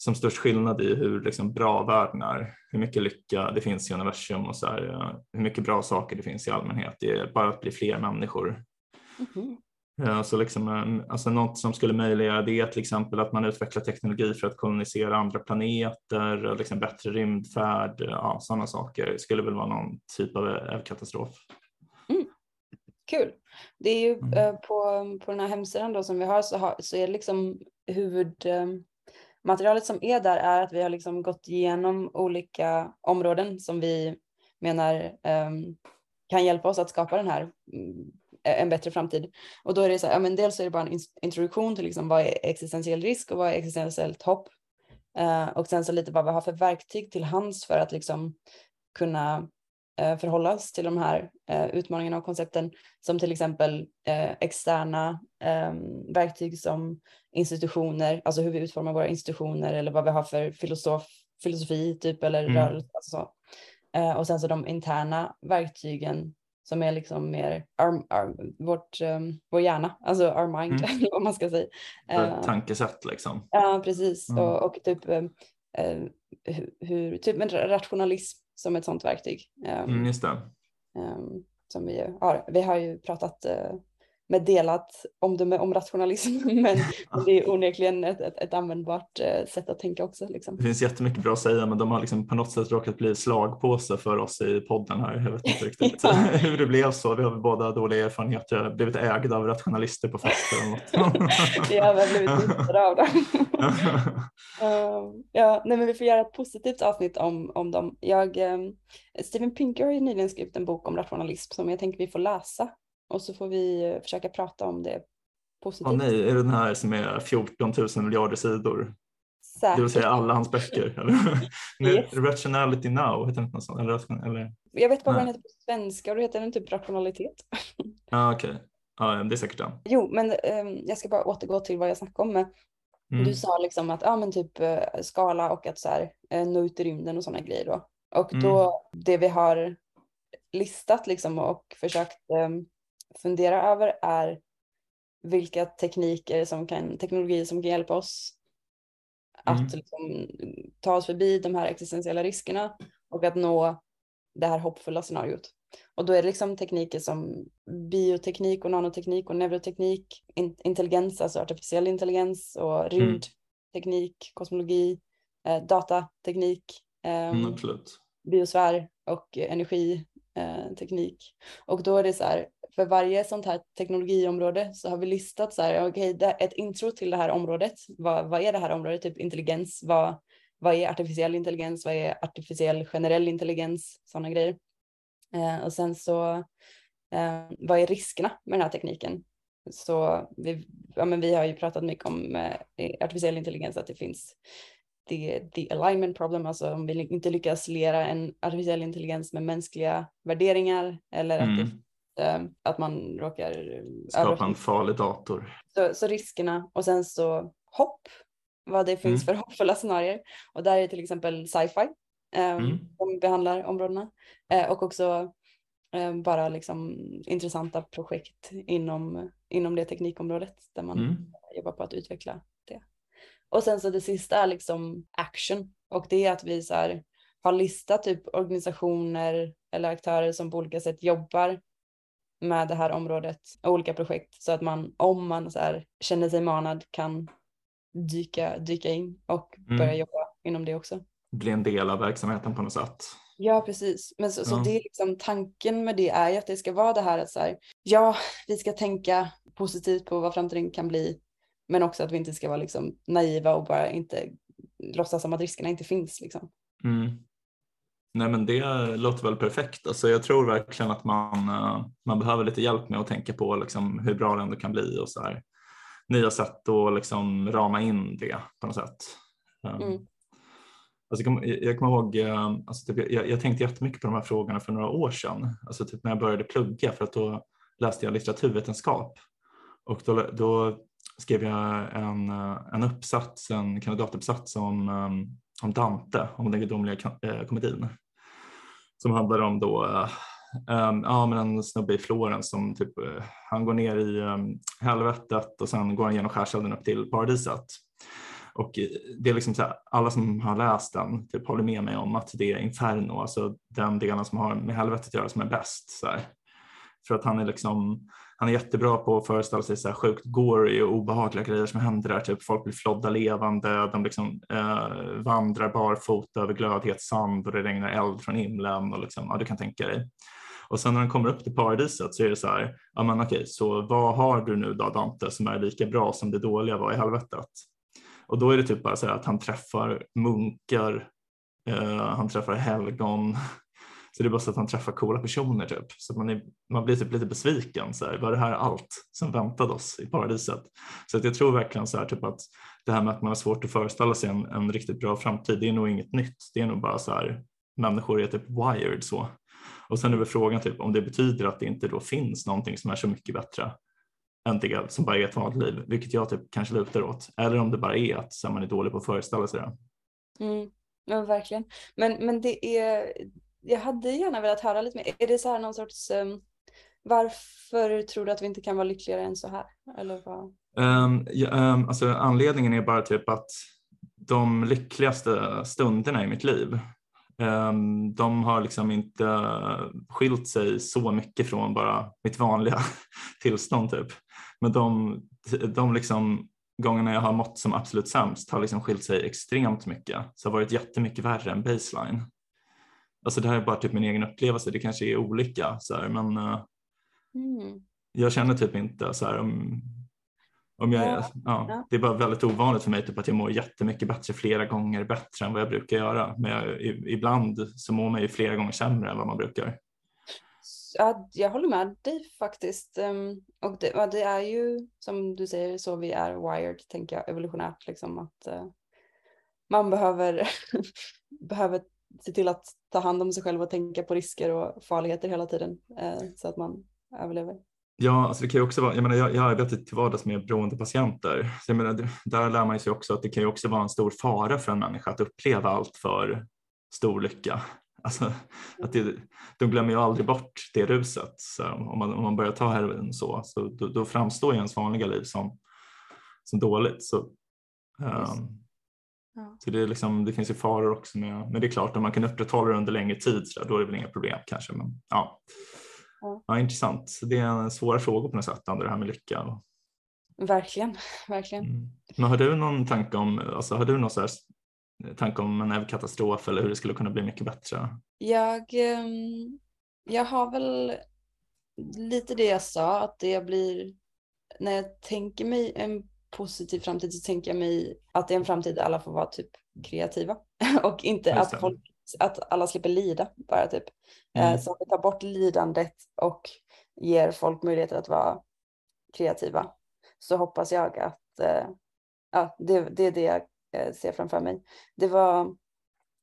som störst skillnad i hur liksom bra världen är, hur mycket lycka det finns i universum och så här, hur mycket bra saker det finns i allmänhet. Det är bara att bli fler människor. Mhm. Ja, så liksom, eh, alltså något som skulle möjliggöra det är till exempel att man utvecklar teknologi för att kolonisera andra planeter, liksom bättre rymdfärd, ja, sådana saker Det skulle väl vara någon typ av eh, katastrof. Kul. Det är ju Mm. eh, på, på den här hemsidan då som vi har så, har, så är det liksom Materialet som är där är att vi har liksom gått igenom olika områden som vi menar um, kan hjälpa oss att skapa den här mm, en bättre framtid. Och då är det så här, ja men dels är det bara en introduktion till liksom vad är existentiell risk och vad är existentiellt hopp. Uh, och sen så lite vad vi har för verktyg till hands för att liksom kunna eh, förhålla oss till de här eh, utmaningarna och koncepten som till exempel eh, externa eh, verktyg som institutioner, alltså hur vi utformar våra institutioner eller vad vi har för filosof, filosofi typ eller Mm. rörelse. Alltså så. Och sen så de interna verktygen som är liksom mer our, our, vårt, um, vår hjärna, alltså our mind, Mm. vad man ska säga. Ett tankesätt liksom. Ja, precis. Mm. Och, och typ eh, hur, typ rationalism som ett sånt verktyg. eh, Mm, just det. eh, som vi har. Vi har ju pratat eh, med delat omdöme om rationalism, men men det är onekligen ett, ett, ett användbart eh, sätt att tänka också. Liksom. Det finns jättemycket bra att säga men de har liksom på något sätt råkat bli slagpåse för oss i podden här. Jag vet inte riktigt Ja. hur det blev så. Vi har väl båda dåliga erfarenheter, blivit ägda av rationalister på fester eller något. Vi har väl blivit lurade av dem. Eh, ja, nej, men vi får göra ett positivt avsnitt om, om dem. Jag, eh, Steven Pinker har ju nyligen skrivit en bok om rationalism som jag tänker vi får läsa och så får vi eh, försöka prata om det positivt. Åh nej, är det den här som är 14 000 miljarder sidor? Det vill Säkert. säga alla hans böcker? Yes. Rationality now, heter inte något sånt? Eller, eller? Jag vet bara vad den heter på svenska och då heter den typ rationalitet. Ja, okej. Ja, det är säkert den. Jo, men eh, jag ska bara återgå till vad jag snackade om. Med. Mm. Du sa liksom att ja, men typ eh, skala och att så här, eh, nå ut i rymden och sådana grejer då. Och Mm. då det vi har listat liksom och försökt eh, fundera över är vilka tekniker som kan, teknologier som kan hjälpa oss att Mm. liksom, ta oss förbi de här existentiella riskerna och att nå det här hoppfulla scenariot. Och då är det liksom tekniker som bioteknik och nanoteknik och neuroteknik, in, intelligens, alltså artificiell intelligens och rymdteknik, kosmologi, eh, datateknik, ehm, Mm, biosfär och energiteknik. Eh, teknik. och då är det så här, för varje sånt här teknologiområde så har vi listat så här, okej, okay, ett intro till det här området. Vad, vad är det här området? Typ intelligens, vad, vad är artificiell intelligens? Vad är artificiell generell intelligens? Sådana grejer. Eh, och sen så, eh, vad är riskerna med den här tekniken? Så vi, ja, men vi har ju pratat mycket om eh, artificiell intelligens, att det finns the, the alignment problem, alltså om vi inte lyckas lera en artificiell intelligens med mänskliga värderingar eller att, Mm. det, att man råkar Skapa en överflytta. farlig dator. Så, så riskerna och sen så hopp, vad det finns för hoppfulla scenarier. Och där är till exempel sci-fi eh, Mm. som behandlar områdena eh, och också eh, bara liksom intressanta projekt inom, inom det teknikområdet där man Mm. jobbar på att utveckla det. Och sen så det sista är liksom action och det är att vi så här, har listat typ organisationer eller aktörer som på olika sätt jobbar med det här området och olika projekt så att man om man så här, känner sig manad kan dyka, dyka in och Mm. börja jobba inom det också. Bli en del av verksamheten på något sätt. Ja, precis. Men så, så Ja. det är liksom tanken med det är ju att det ska vara det här att så här, ja, vi ska tänka positivt på vad framtiden kan bli, men också att vi inte ska vara liksom naiva och bara inte låtsas som att riskerna inte finns liksom. Mm. Nej men det låter väl perfekt. Alltså jag tror verkligen att man, eh, man behöver lite hjälp med att tänka på liksom hur bra det ändå kan bli och så här. nya sätt att liksom rama in det på något sätt. Um, Mm. Alltså jag, kommer, ihåg, eh, alltså typ, jag, jag tänkte jättemycket på de här frågorna för några år sedan, alltså typ när jag började plugga för att då läste jag litteraturvetenskap och då, då skrev jag en, eh, en uppsats, en kandidatuppsats om, um, om Dante, om den gudomliga komedin. Som handlar om då um, ja, men en snubbe i Florens som typ, uh, han går ner i um, helvetet och sen går han genom skärselden upp till paradiset. Och eh, det är liksom så här, alla som har läst den typ håller med mig om att det är Inferno, alltså den delen som har med helvetet att göra som är bäst. Så här. För att han är liksom han är jättebra på att föreställa sig så här sjukt gory och obehagliga grejer som händer där. Typ folk blir flodda levande, de liksom, eh, vandrar barfota över glödhet sand och det regnar eld från himlen. Och liksom, ja, du kan tänka dig. Och sen när han kommer upp till paradiset så är det så här, ja men okej, så vad har du nu då Dante som är lika bra som det dåliga var i helvetet? Och då är det typ bara så här att han träffar munkar, eh, han träffar helgon, så det är bara så att han träffar coola personer typ. Så man, är, man blir typ lite besviken. Så här, var det här allt som väntade oss i paradiset? Så att jag tror verkligen så här, typ att det här med att man har svårt att föreställa sig en, en riktigt bra framtid, det är nog inget nytt. Det är nog bara så här, människor är typ wired så. Och sen är väl frågan typ om det betyder att det inte då finns någonting som är så mycket bättre än det som bara är ett vanligt liv, vilket jag typ kanske lutar åt. Eller om det bara är att så man är dålig på att föreställa sig det. Mm, ja, verkligen. Men, men det är, jag hade gärna velat höra lite mer. Är det så här någon sorts, um, varför tror du att vi inte kan vara lyckligare än så här? Eller vad? Um, ja, um, alltså anledningen är bara typ att de lyckligaste stunderna i mitt liv, um, de har liksom inte skilt sig så mycket från bara mitt vanliga tillstånd typ. Men de, de liksom gångerna jag har mått som absolut sämst har liksom skilt sig extremt mycket. Så det har varit jättemycket värre än baseline. Alltså det här är bara typ min egen upplevelse, det kanske är olika så här, men uh, mm. jag känner typ inte så här om, om jag, ja. ja. det är bara väldigt ovanligt för mig typ att jag mår jättemycket bättre flera gånger bättre än vad jag brukar göra. Men jag, ibland så mår man ju flera gånger sämre än vad man brukar. Ja, jag håller med dig faktiskt. Um, och det, det, är ju som du säger så vi är wired, tänker jag, evolutionärt. Liksom, att uh, man behöver, behöver se till att ta hand om sig själv och tänka på risker och farligheter hela tiden eh, så att man överlever. Ja, alltså det kan också vara, jag menar jag, jag arbetar till vardags med beroendepatienter, så jag menar, där lär man sig också att det kan ju också vara en stor fara för en människa att uppleva allt för stor lycka. Alltså, att det, de glömmer ju aldrig bort det ruset. Så om, man, om man börjar ta heroin så, så då, då framstår ju ens vanliga liv som, som dåligt. Så, um, Ja. Så det, är liksom, det finns ju faror också med, men det är klart om man kan upprätthålla det under längre tid så där, då är det väl inga problem kanske. Men, ja. Ja. ja, intressant. Det är en svår fråga på något sätt, det här med lycka. Verkligen, verkligen. Mm. Men har du någon tanke om, alltså, har du någon så här tanke om en katastrof eller hur det skulle kunna bli mycket bättre? Jag, ehm, jag har väl lite det jag sa, att det blir, när jag tänker mig en positiv framtid så tänker jag mig att det är en framtid där alla får vara typ kreativa och inte att, folk, att alla slipper lida bara typ. Eh, mm. Så att vi tar bort lidandet och ger folk möjligheter att vara kreativa så hoppas jag att eh, ja, det, det är det jag eh, ser framför mig. Det var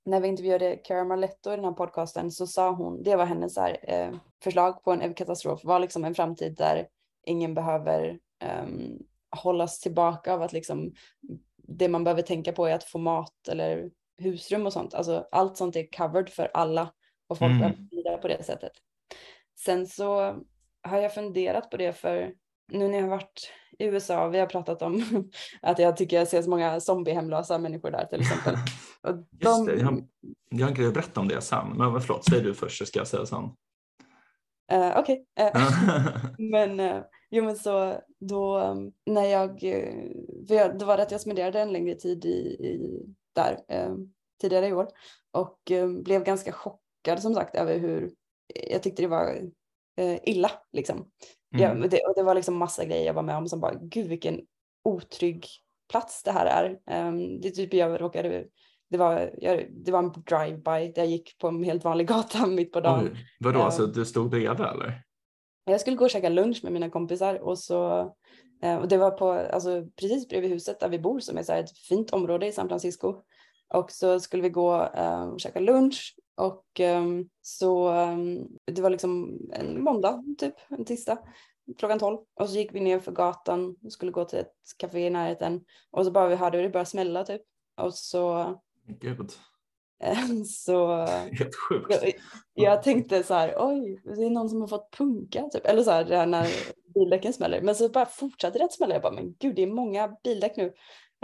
när vi intervjuade Cara Marletto i den här podcasten så sa hon, det var hennes här, eh, förslag på en katastrof, var liksom en framtid där ingen behöver um, hållas tillbaka av att liksom det man behöver tänka på är att få mat eller husrum och sånt. Alltså allt sånt är covered för alla och folk mm. behöver bidra på det sättet. Sen så har jag funderat på det för nu när jag har varit i USA, vi har pratat om att jag tycker jag ser så många zombiehemlösa människor där till exempel. Och de... Just det, jag har, jag har en grej att berätta om det sen, men förlåt, säg du först så ska jag säga sen. Uh, Okej, okay. uh, men uh, Jo men så då um, när jag, jag, det var att jag spenderade en längre tid i, i där eh, tidigare i år och eh, blev ganska chockad som sagt över hur jag tyckte det var eh, illa liksom. Mm. Jag, det, och det var liksom massa grejer jag var med om som bara, gud vilken otrygg plats det här är. Um, det typ jag råkade det var, jag, det var en drive-by där jag gick på en helt vanlig gata mitt på dagen. Oj, vadå, um, så du stod bredvid eller? Jag skulle gå och käka lunch med mina kompisar och så eh, och det var på, alltså precis bredvid huset där vi bor som är så ett fint område i San Francisco. Och så skulle vi gå äh, och käka lunch och ähm, så ähm, det var liksom en måndag typ, en tisdag. klockan 12 och så gick vi ner för gatan och skulle gå till ett café i närheten och så bara vi hörde hur det började smälla typ och så Gud, så helt sjukt. jag, jag tänkte så här oj det är någon som har fått punka typ eller så här det här när bildäcken smäller men så bara fortsatte det att smälla jag bara men gud det är många bildäck nu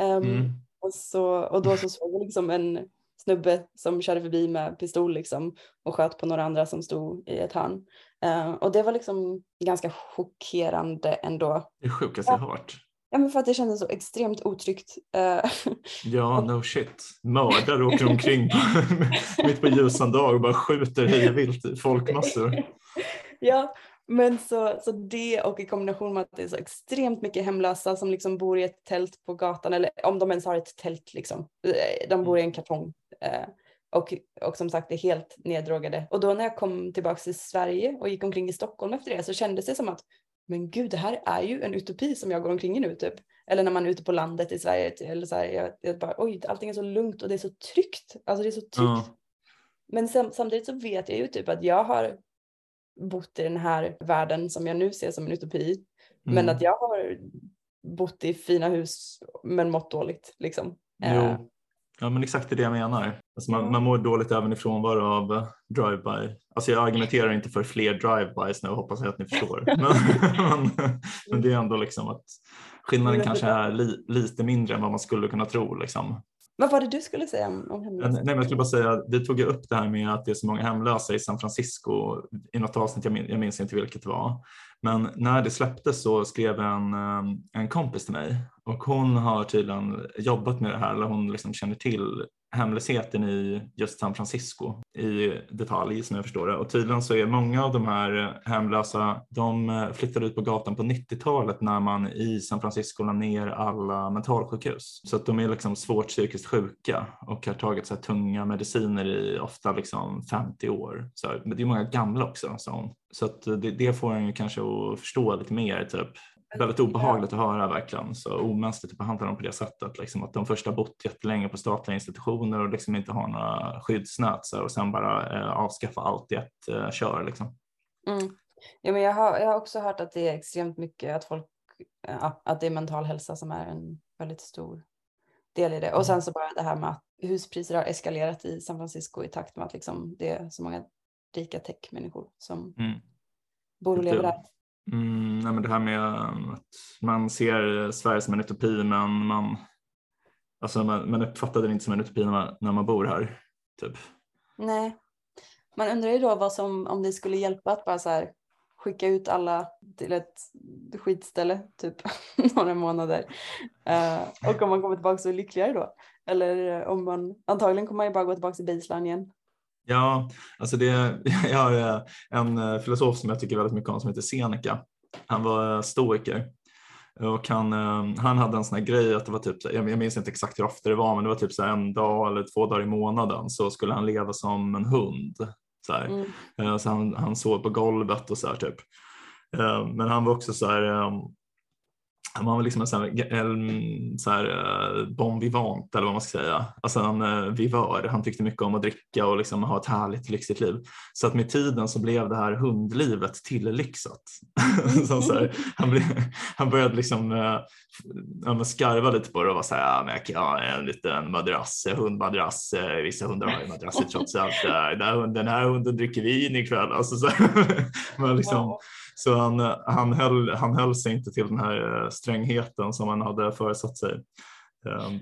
Ehm, Mm. och, så, och då så såg jag liksom en snubbe som körde förbi med pistol liksom och sköt på några andra som stod i ett hörn. Eh, och det var liksom ganska chockerande ändå. Det sjukaste jag hört. Ja men för att det kändes så extremt otryggt. Eh, Ja, no shit. Mördare åker omkring mitt på ljusan dag och bara skjuter hejvilt folkmassor. ja men så, så det och i kombination med att det är så extremt mycket hemlösa som liksom bor i ett tält på gatan eller om de ens har ett tält liksom. Eh, De bor i en kartong. Eh, och, och som sagt är helt neddrogade. Och då när jag kom tillbaka till Sverige och gick omkring i Stockholm efter det så kändes det som att men gud det här är ju en utopi som jag går omkring i nu typ. Eller när man är ute på landet i Sverige. Eller så här, jag, jag bara oj allting är så lugnt och det är så tryggt. Alltså det är så tryggt. Ja. Men sam, samtidigt så vet jag ju typ att jag har bott i den här världen som jag nu ser som en utopi. Men Mm. att jag har bott i fina hus men mått dåligt liksom. Eh, Jo. Ja men exakt det är det jag menar. Alltså man, man mår dåligt även i frånvaro av eh, drive-by. Alltså jag argumenterar inte för fler drive-bys nu hoppas jag att ni förstår. Men, men, det är ändå liksom att skillnaden kanske är li, lite mindre än vad man skulle kunna tro. Liksom. Vad var det du skulle säga om, om hemlösa? nej, men jag skulle bara säga, vi tog ju upp det här med att det är så många hemlösa i San Francisco i något avsnitt, jag, min, jag minns inte vilket det var. Men när det släpptes så skrev en, eh, en kompis till mig. Och hon har tydligen jobbat med det här, eller hon liksom känner till hemlösheten i just San Francisco i detalj som jag förstår det. Och tydligen så är många av de här hemlösa, de flyttade ut på gatan på 90-talet när man i San Francisco la ner alla mentalsjukhus. Så att de är liksom svårt psykiskt sjuka och har tagit så här tunga mediciner i ofta liksom 50 år. Så här, men det är många gamla också, sa hon. Så att det, det får en ju kanske att förstå lite mer typ. Väldigt obehagligt att höra verkligen, så omänskligt att behandla dem på det sättet. Liksom att de först har bott jättelänge på statliga institutioner och liksom inte har några skyddsnät så, och sen bara eh, avskaffa allt i ett eh, kör. Liksom. Mm. Ja, men jag, har, jag har också hört att det är extremt mycket att folk, ja, att det är mental hälsa som är en väldigt stor del i det. Och sen så bara det här med att huspriser har eskalerat i San Francisco i takt med att liksom det är så många rika techmänniskor som Mm. bor och lever där. Mm, nej, men det här med att man ser Sverige som en utopi men man, alltså man, man uppfattar det inte som en utopi när man, när man bor här. Typ. Nej, man undrar ju då vad som, om det skulle hjälpa att bara så här skicka ut alla till ett skitställe typ några månader. Uh, och om man kommer tillbaka så lyckligare då. Eller eh, om man, antagligen kommer man ju bara gå tillbaka till baseline igen. Ja, alltså det, jag har eh, en eh, filosof som jag tycker väldigt mycket om som heter Seneca. Han var eh, stoiker och han, han hade en sån här grej att det var typ, jag minns inte exakt hur ofta det var, men det var typ så en dag eller två dagar i månaden så skulle han leva som en hund. Så, här. Mm. Så han, han sov på golvet och så här typ. Men han var också så här, han var liksom en sån här, en så här eh, bon vivant eller vad man ska säga. Alltså en eh, vivör. Han tyckte mycket om att dricka och liksom ha ett härligt lyxigt liv. Så att med tiden så blev det här hundlivet tillyxat. så så här, han, blev, han började liksom äh, skarva lite på det och var så här, ja, men jag kan ha en liten madrass, hundmadrass. Vissa hundar har ju madrasser trots allt. Den här, hunden- dricker vin ikväll. Alltså, så, men liksom, så han, han, höll, han höll sig inte till den här eh, strängheten som han hade föresatt sig. Um,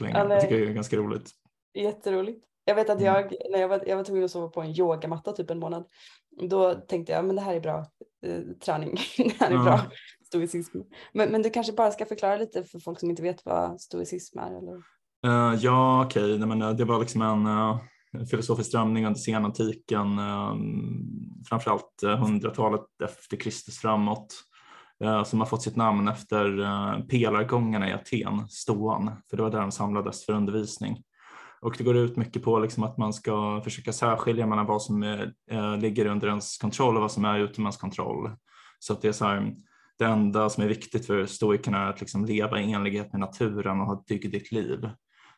länge. Ja. Jag tycker det är ganska roligt. Jätteroligt. Jag vet att Mm. jag, när jag var, jag var tvungen att sova på en yogamatta typ en månad. Då tänkte jag, men det här är bra eh, träning. det här är Ja. bra stoicism. Men, men du kanske bara ska förklara lite för folk som inte vet vad stoicism är? Eller? Eh, ja, okej, Nej, men, eh, det var liksom en uh, filosofisk strömning under senantiken, eh, framförallt uh, hundratalet efter Kristus framåt, eh, som har fått sitt namn efter pelargångarna i Aten, ståan, för det var där de samlades för undervisning. Och det går ut mycket på liksom att man ska försöka särskilja mellan vad som är, eh, ligger under ens kontroll och vad som är utom ens kontroll. Så att det är så här, det enda som är viktigt för stoikerna är att liksom leva i enlighet med naturen och ha ett dygdigt liv.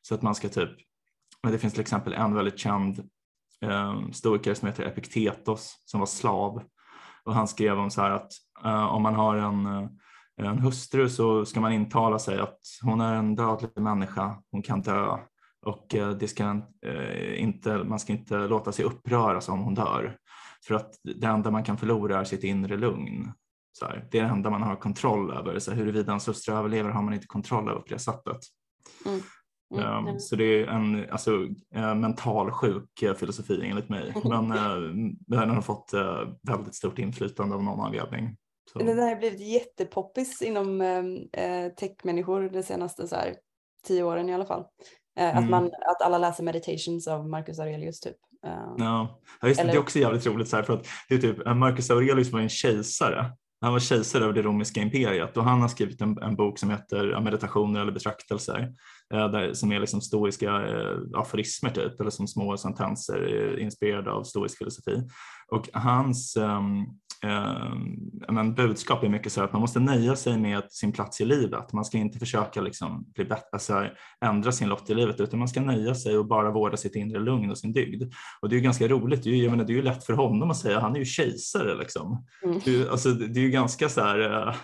Så att man ska typ, men det finns till exempel en väldigt känd eh, stoiker som heter Epiktetos som var slav och han skrev om så här att eh, om man har en, eh, en hustru så ska man intala sig att hon är en dödlig människa, hon kan dö och eh, det ska eh, inte, man ska inte låta sig uppröras om hon dör. För att det enda man kan förlora är sitt inre lugn. Så här, det är det enda man har kontroll över. Så här, huruvida ens hustru överlever har man inte kontroll över på det sättet. Mm. Mm. Um, så det är en alltså, uh, mental sjuk uh, filosofi enligt mig. Men uh, den har fått väldigt stort inflytande av någon anledning. Så. Den har blivit jättepoppis inom uh, techmänniskor de senaste så här, tio åren i alla fall. Mm. Att, man, att alla läser meditations av Marcus Aurelius typ. Ja, ja just, eller... det är också jävligt roligt så här, för att det är typ Marcus Aurelius var en kejsare han var kejsare över det romerska imperiet och han har skrivit en, en bok som heter Meditationer eller betraktelser eh, där, som är liksom stoiska eh, aforismer typ eller som små sentenser eh, inspirerade av stoisk filosofi. Och hans ehm, eh, men budskap är mycket så att man måste nöja sig med sin plats i livet. Man ska inte försöka liksom bli bättre, alltså, ändra sin lott i livet utan man ska nöja sig och bara vårda sitt inre lugn och sin dygd. Och det är ju ganska roligt, det är ju, jag menar, det är ju lätt för honom att säga, han är ju kejsare liksom. Mm. Det, alltså, det är ju ganska så här, uh,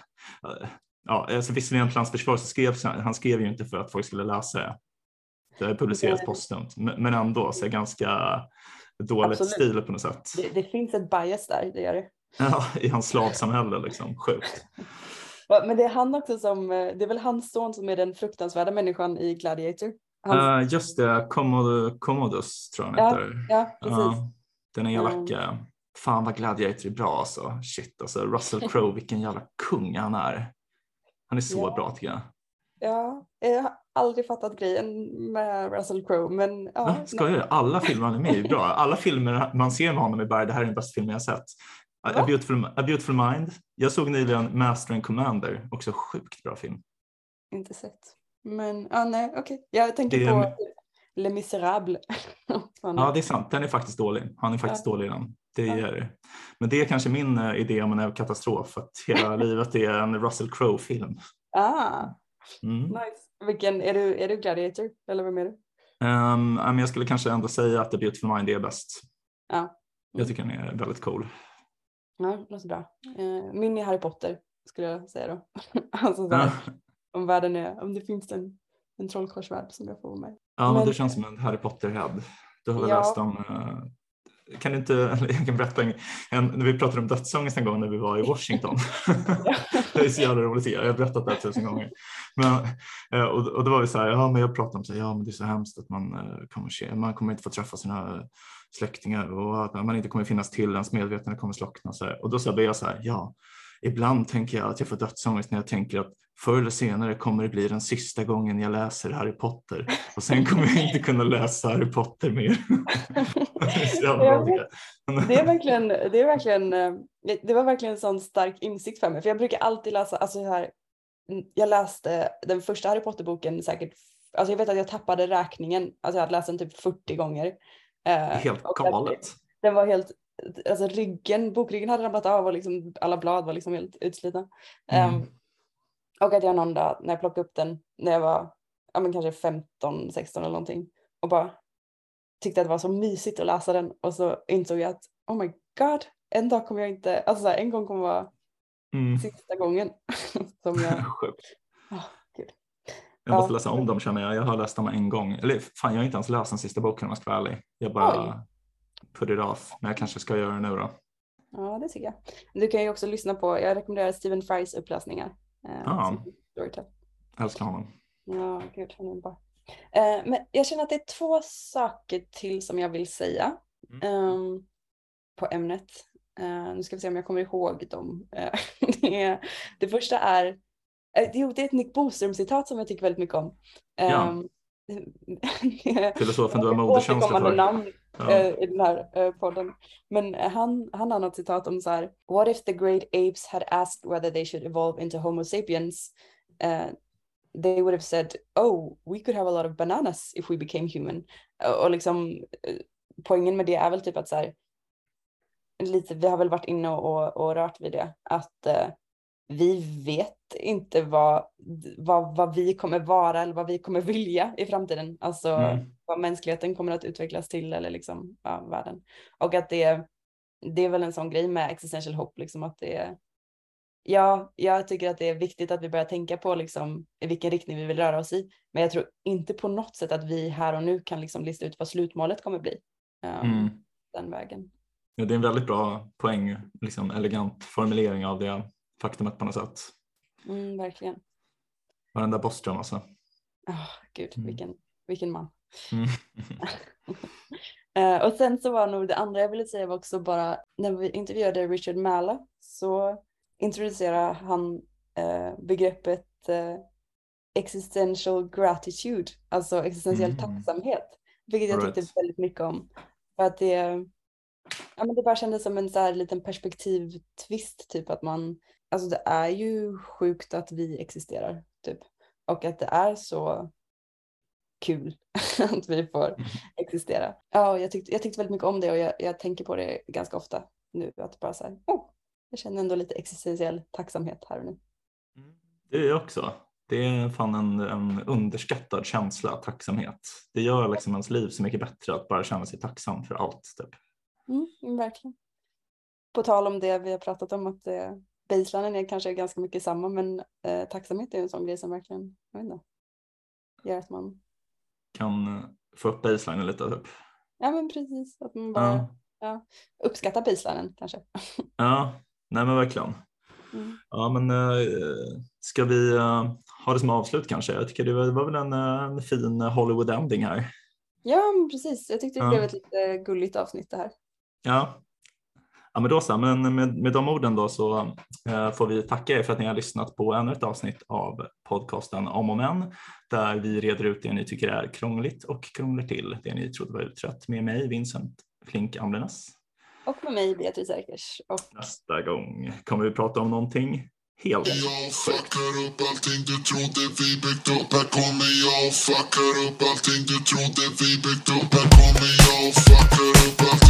ja, alltså, visserligen till hans försvar så skrev han skrev ju inte för att folk skulle läsa det. Det publiceras postumt, men ändå så är ganska dåligt Absolut. stil på något sätt. Det, det, finns ett bias där, det gör det. Ja, i hans slavsamhälle liksom. Sjukt. Men det är han också som, eh, det är väl hans son som är den fruktansvärda människan i Gladiator? Hans... Uh, just det, Commod Commodus tror jag han heter. Ja, precis. Uh, den är elaka. Mm. Fan vad Gladiator är bra alltså. Shit alltså, Russell Crowe, vilken jävla kung han är. Han är så ja. bra tycker jag. Ja, jag har aldrig fattat grejen med Russell Crowe. Men, ja, ja, ska jag? Alla filmer han är med i är bra. Alla filmer man ser med honom är bara det här är den bästa filmen jag sett. A beautiful, A beautiful Mind. Jag såg nyligen Master and Commander, också sjukt bra film. Inte sett. Men ah, nej, okej. Okay. Jag tänker det, på Les Misérables. ja, det är sant. Den är faktiskt dålig. Han är faktiskt ja. dålig i den. Det ja. är, men det är kanske min uh, idé om en katastrof, att hela livet är en Russell Crowe-film. Ah, mm. nice. Vilken, är du, är du Gladiator eller vem är du? Um, jag skulle kanske ändå säga att The Beautiful Mind är bäst. Ja. Mm. Jag tycker den är väldigt cool. Ja, låter bra. Eh, min är Harry Potter skulle jag säga då. alltså så här, om världen är, om det finns en, en trollkarlsvärld som jag får med Ja, men, du känns som en Harry Potter-head. Du har väl ja. läst om uh, kan du inte, jag kan berätta en, en, när vi pratade om dödsångest en gång när vi var i Washington. det är så jävla roligt, jag har berättat det här tusen gånger. Men, eh, och, och då var vi så här, ja men jag pratade om så här, ja men det är så hemskt att man eh, kommer, man kommer inte få träffa sina släktingar och att man inte kommer finnas till, ens medvetande kommer slockna. Så här. Och då sa jag så här, ja, ibland tänker jag att jag får dödsångest när jag tänker att förr eller senare kommer det bli den sista gången jag läser Harry Potter och sen kommer jag inte kunna läsa Harry Potter mer. det, är verkligen, det är verkligen, eh, det var verkligen en sån stark insikt för mig för jag brukar alltid läsa, alltså här, jag läste den första Harry Potter-boken säkert, alltså jag vet att jag tappade räkningen, alltså jag hade läst den typ 40 gånger Eh, helt galet. Den var helt, alltså ryggen, bokryggen hade ramlat av och liksom alla blad var liksom helt utslitna. Mm. Um, och att jag någon dag när jag plockade upp den när jag var ja, men kanske 15, 16 eller någonting och bara tyckte att det var så mysigt att läsa den och så insåg jag att oh my god, en dag kommer jag inte, alltså så här, en gång kommer vara mm. sista gången som jag... Sjukt. Oh, jag måste läsa om dem känner jag. Jag har läst dem en gång. Eller fan, jag har inte ens läst den sista boken om jag ska vara ärlig. Jag bara Oj. put it off. Men jag kanske ska göra det nu då. Ja, det tycker jag. Du kan ju också lyssna på, jag rekommenderar Stephen Frys uppläsningar. Eh, ja, jag älskar honom. Ja, gud, han är bra. Eh, men jag känner att det är två saker till som jag vill säga mm. um, på ämnet. Uh, nu ska vi se om jag kommer ihåg dem. Det, det första är Eh, jo, det är ett Nick Boström-citat som jag tycker väldigt mycket om. Ja. Um, Filosofen du har moderkänsla för. namn ja. Eh, i den här eh, podden. Men han, han har något citat om så här. What if the great apes had asked whether they should evolve into homo sapiens? Uh, they would have said, oh, we could have a lot of bananas if we became human. och liksom poängen med det är väl typ att så här, lite, vi har väl varit inne och, och rört vid det, att vi vet inte vad, vad, vad vi kommer vara eller vad vi kommer vilja i framtiden. Alltså mm. vad mänskligheten kommer att utvecklas till eller liksom ja, världen. Och att det det är väl en sån grej med existential hope, liksom att det är Ja, jag tycker att det är viktigt att vi börjar tänka på liksom, i vilken riktning vi vill röra oss i. Men jag tror inte på något sätt att vi här och nu kan liksom lista ut vad slutmålet kommer bli. Um, Mm. Den vägen. Ja, det är en väldigt bra poäng, liksom elegant formulering av det faktumet på något sätt. Mm, verkligen. Varenda Bostrom alltså. Oh, gud, Mm. vilken, vilken man. Mm. Eh, och sen så var nog det andra jag ville säga var också bara när vi intervjuade Richard Malla så introducerade han eh, begreppet eh, existential gratitude, alltså existentiell Mm. tacksamhet, vilket jag tyckte right. väldigt mycket om. För att det, ja, men det bara kändes som en så här liten perspektivtvist, typ att man, alltså det är ju sjukt att vi existerar, typ. Och att det är så kul att vi får Mm. existera. Ja, jag tyckte, jag tyckte väldigt mycket om det och jag, jag tänker på det ganska ofta nu. Att bara så här, oh, jag känner ändå lite existentiell tacksamhet här och nu. Det är jag också. Det är fan en, en underskattad känsla, tacksamhet. Det gör liksom ens liv så mycket bättre att bara känna sig tacksam för allt. Typ. Mm, verkligen. På tal om det vi har pratat om att eh, baselinen är kanske ganska mycket samma men eh, tacksamhet är en sån grej som verkligen, jag vet inte, gör att man, Kan eh, få upp baselinen lite. Typ. ja men precis, att man bara Ja. ja, uppskattar baselinen kanske. ja, nej men verkligen. Mm. Ja, men äh, ska vi äh, ha det som avslut kanske? Jag tycker det var, det var väl en, äh, en fin Hollywood ending här. Ja precis, jag tyckte det Ja. blev ett lite gulligt avsnitt det här. Ja, ja men då så. Men med, med de orden då så eh, får vi tacka er för att ni har lyssnat på ännu ett avsnitt av podcasten Om och Men där vi reder ut det ni tycker är krångligt och krånglar till det ni trodde var utrett med mig Vincent Flink Amlenes. Och med mig Beatrice Erkers. Och Nästa gång kommer vi prata om någonting helt Jag fuckar upp allting du trodde vi byggt upp Här kommer jag och fuckar upp allting du trodde vi byggt upp Här kommer jag och fuckar upp allting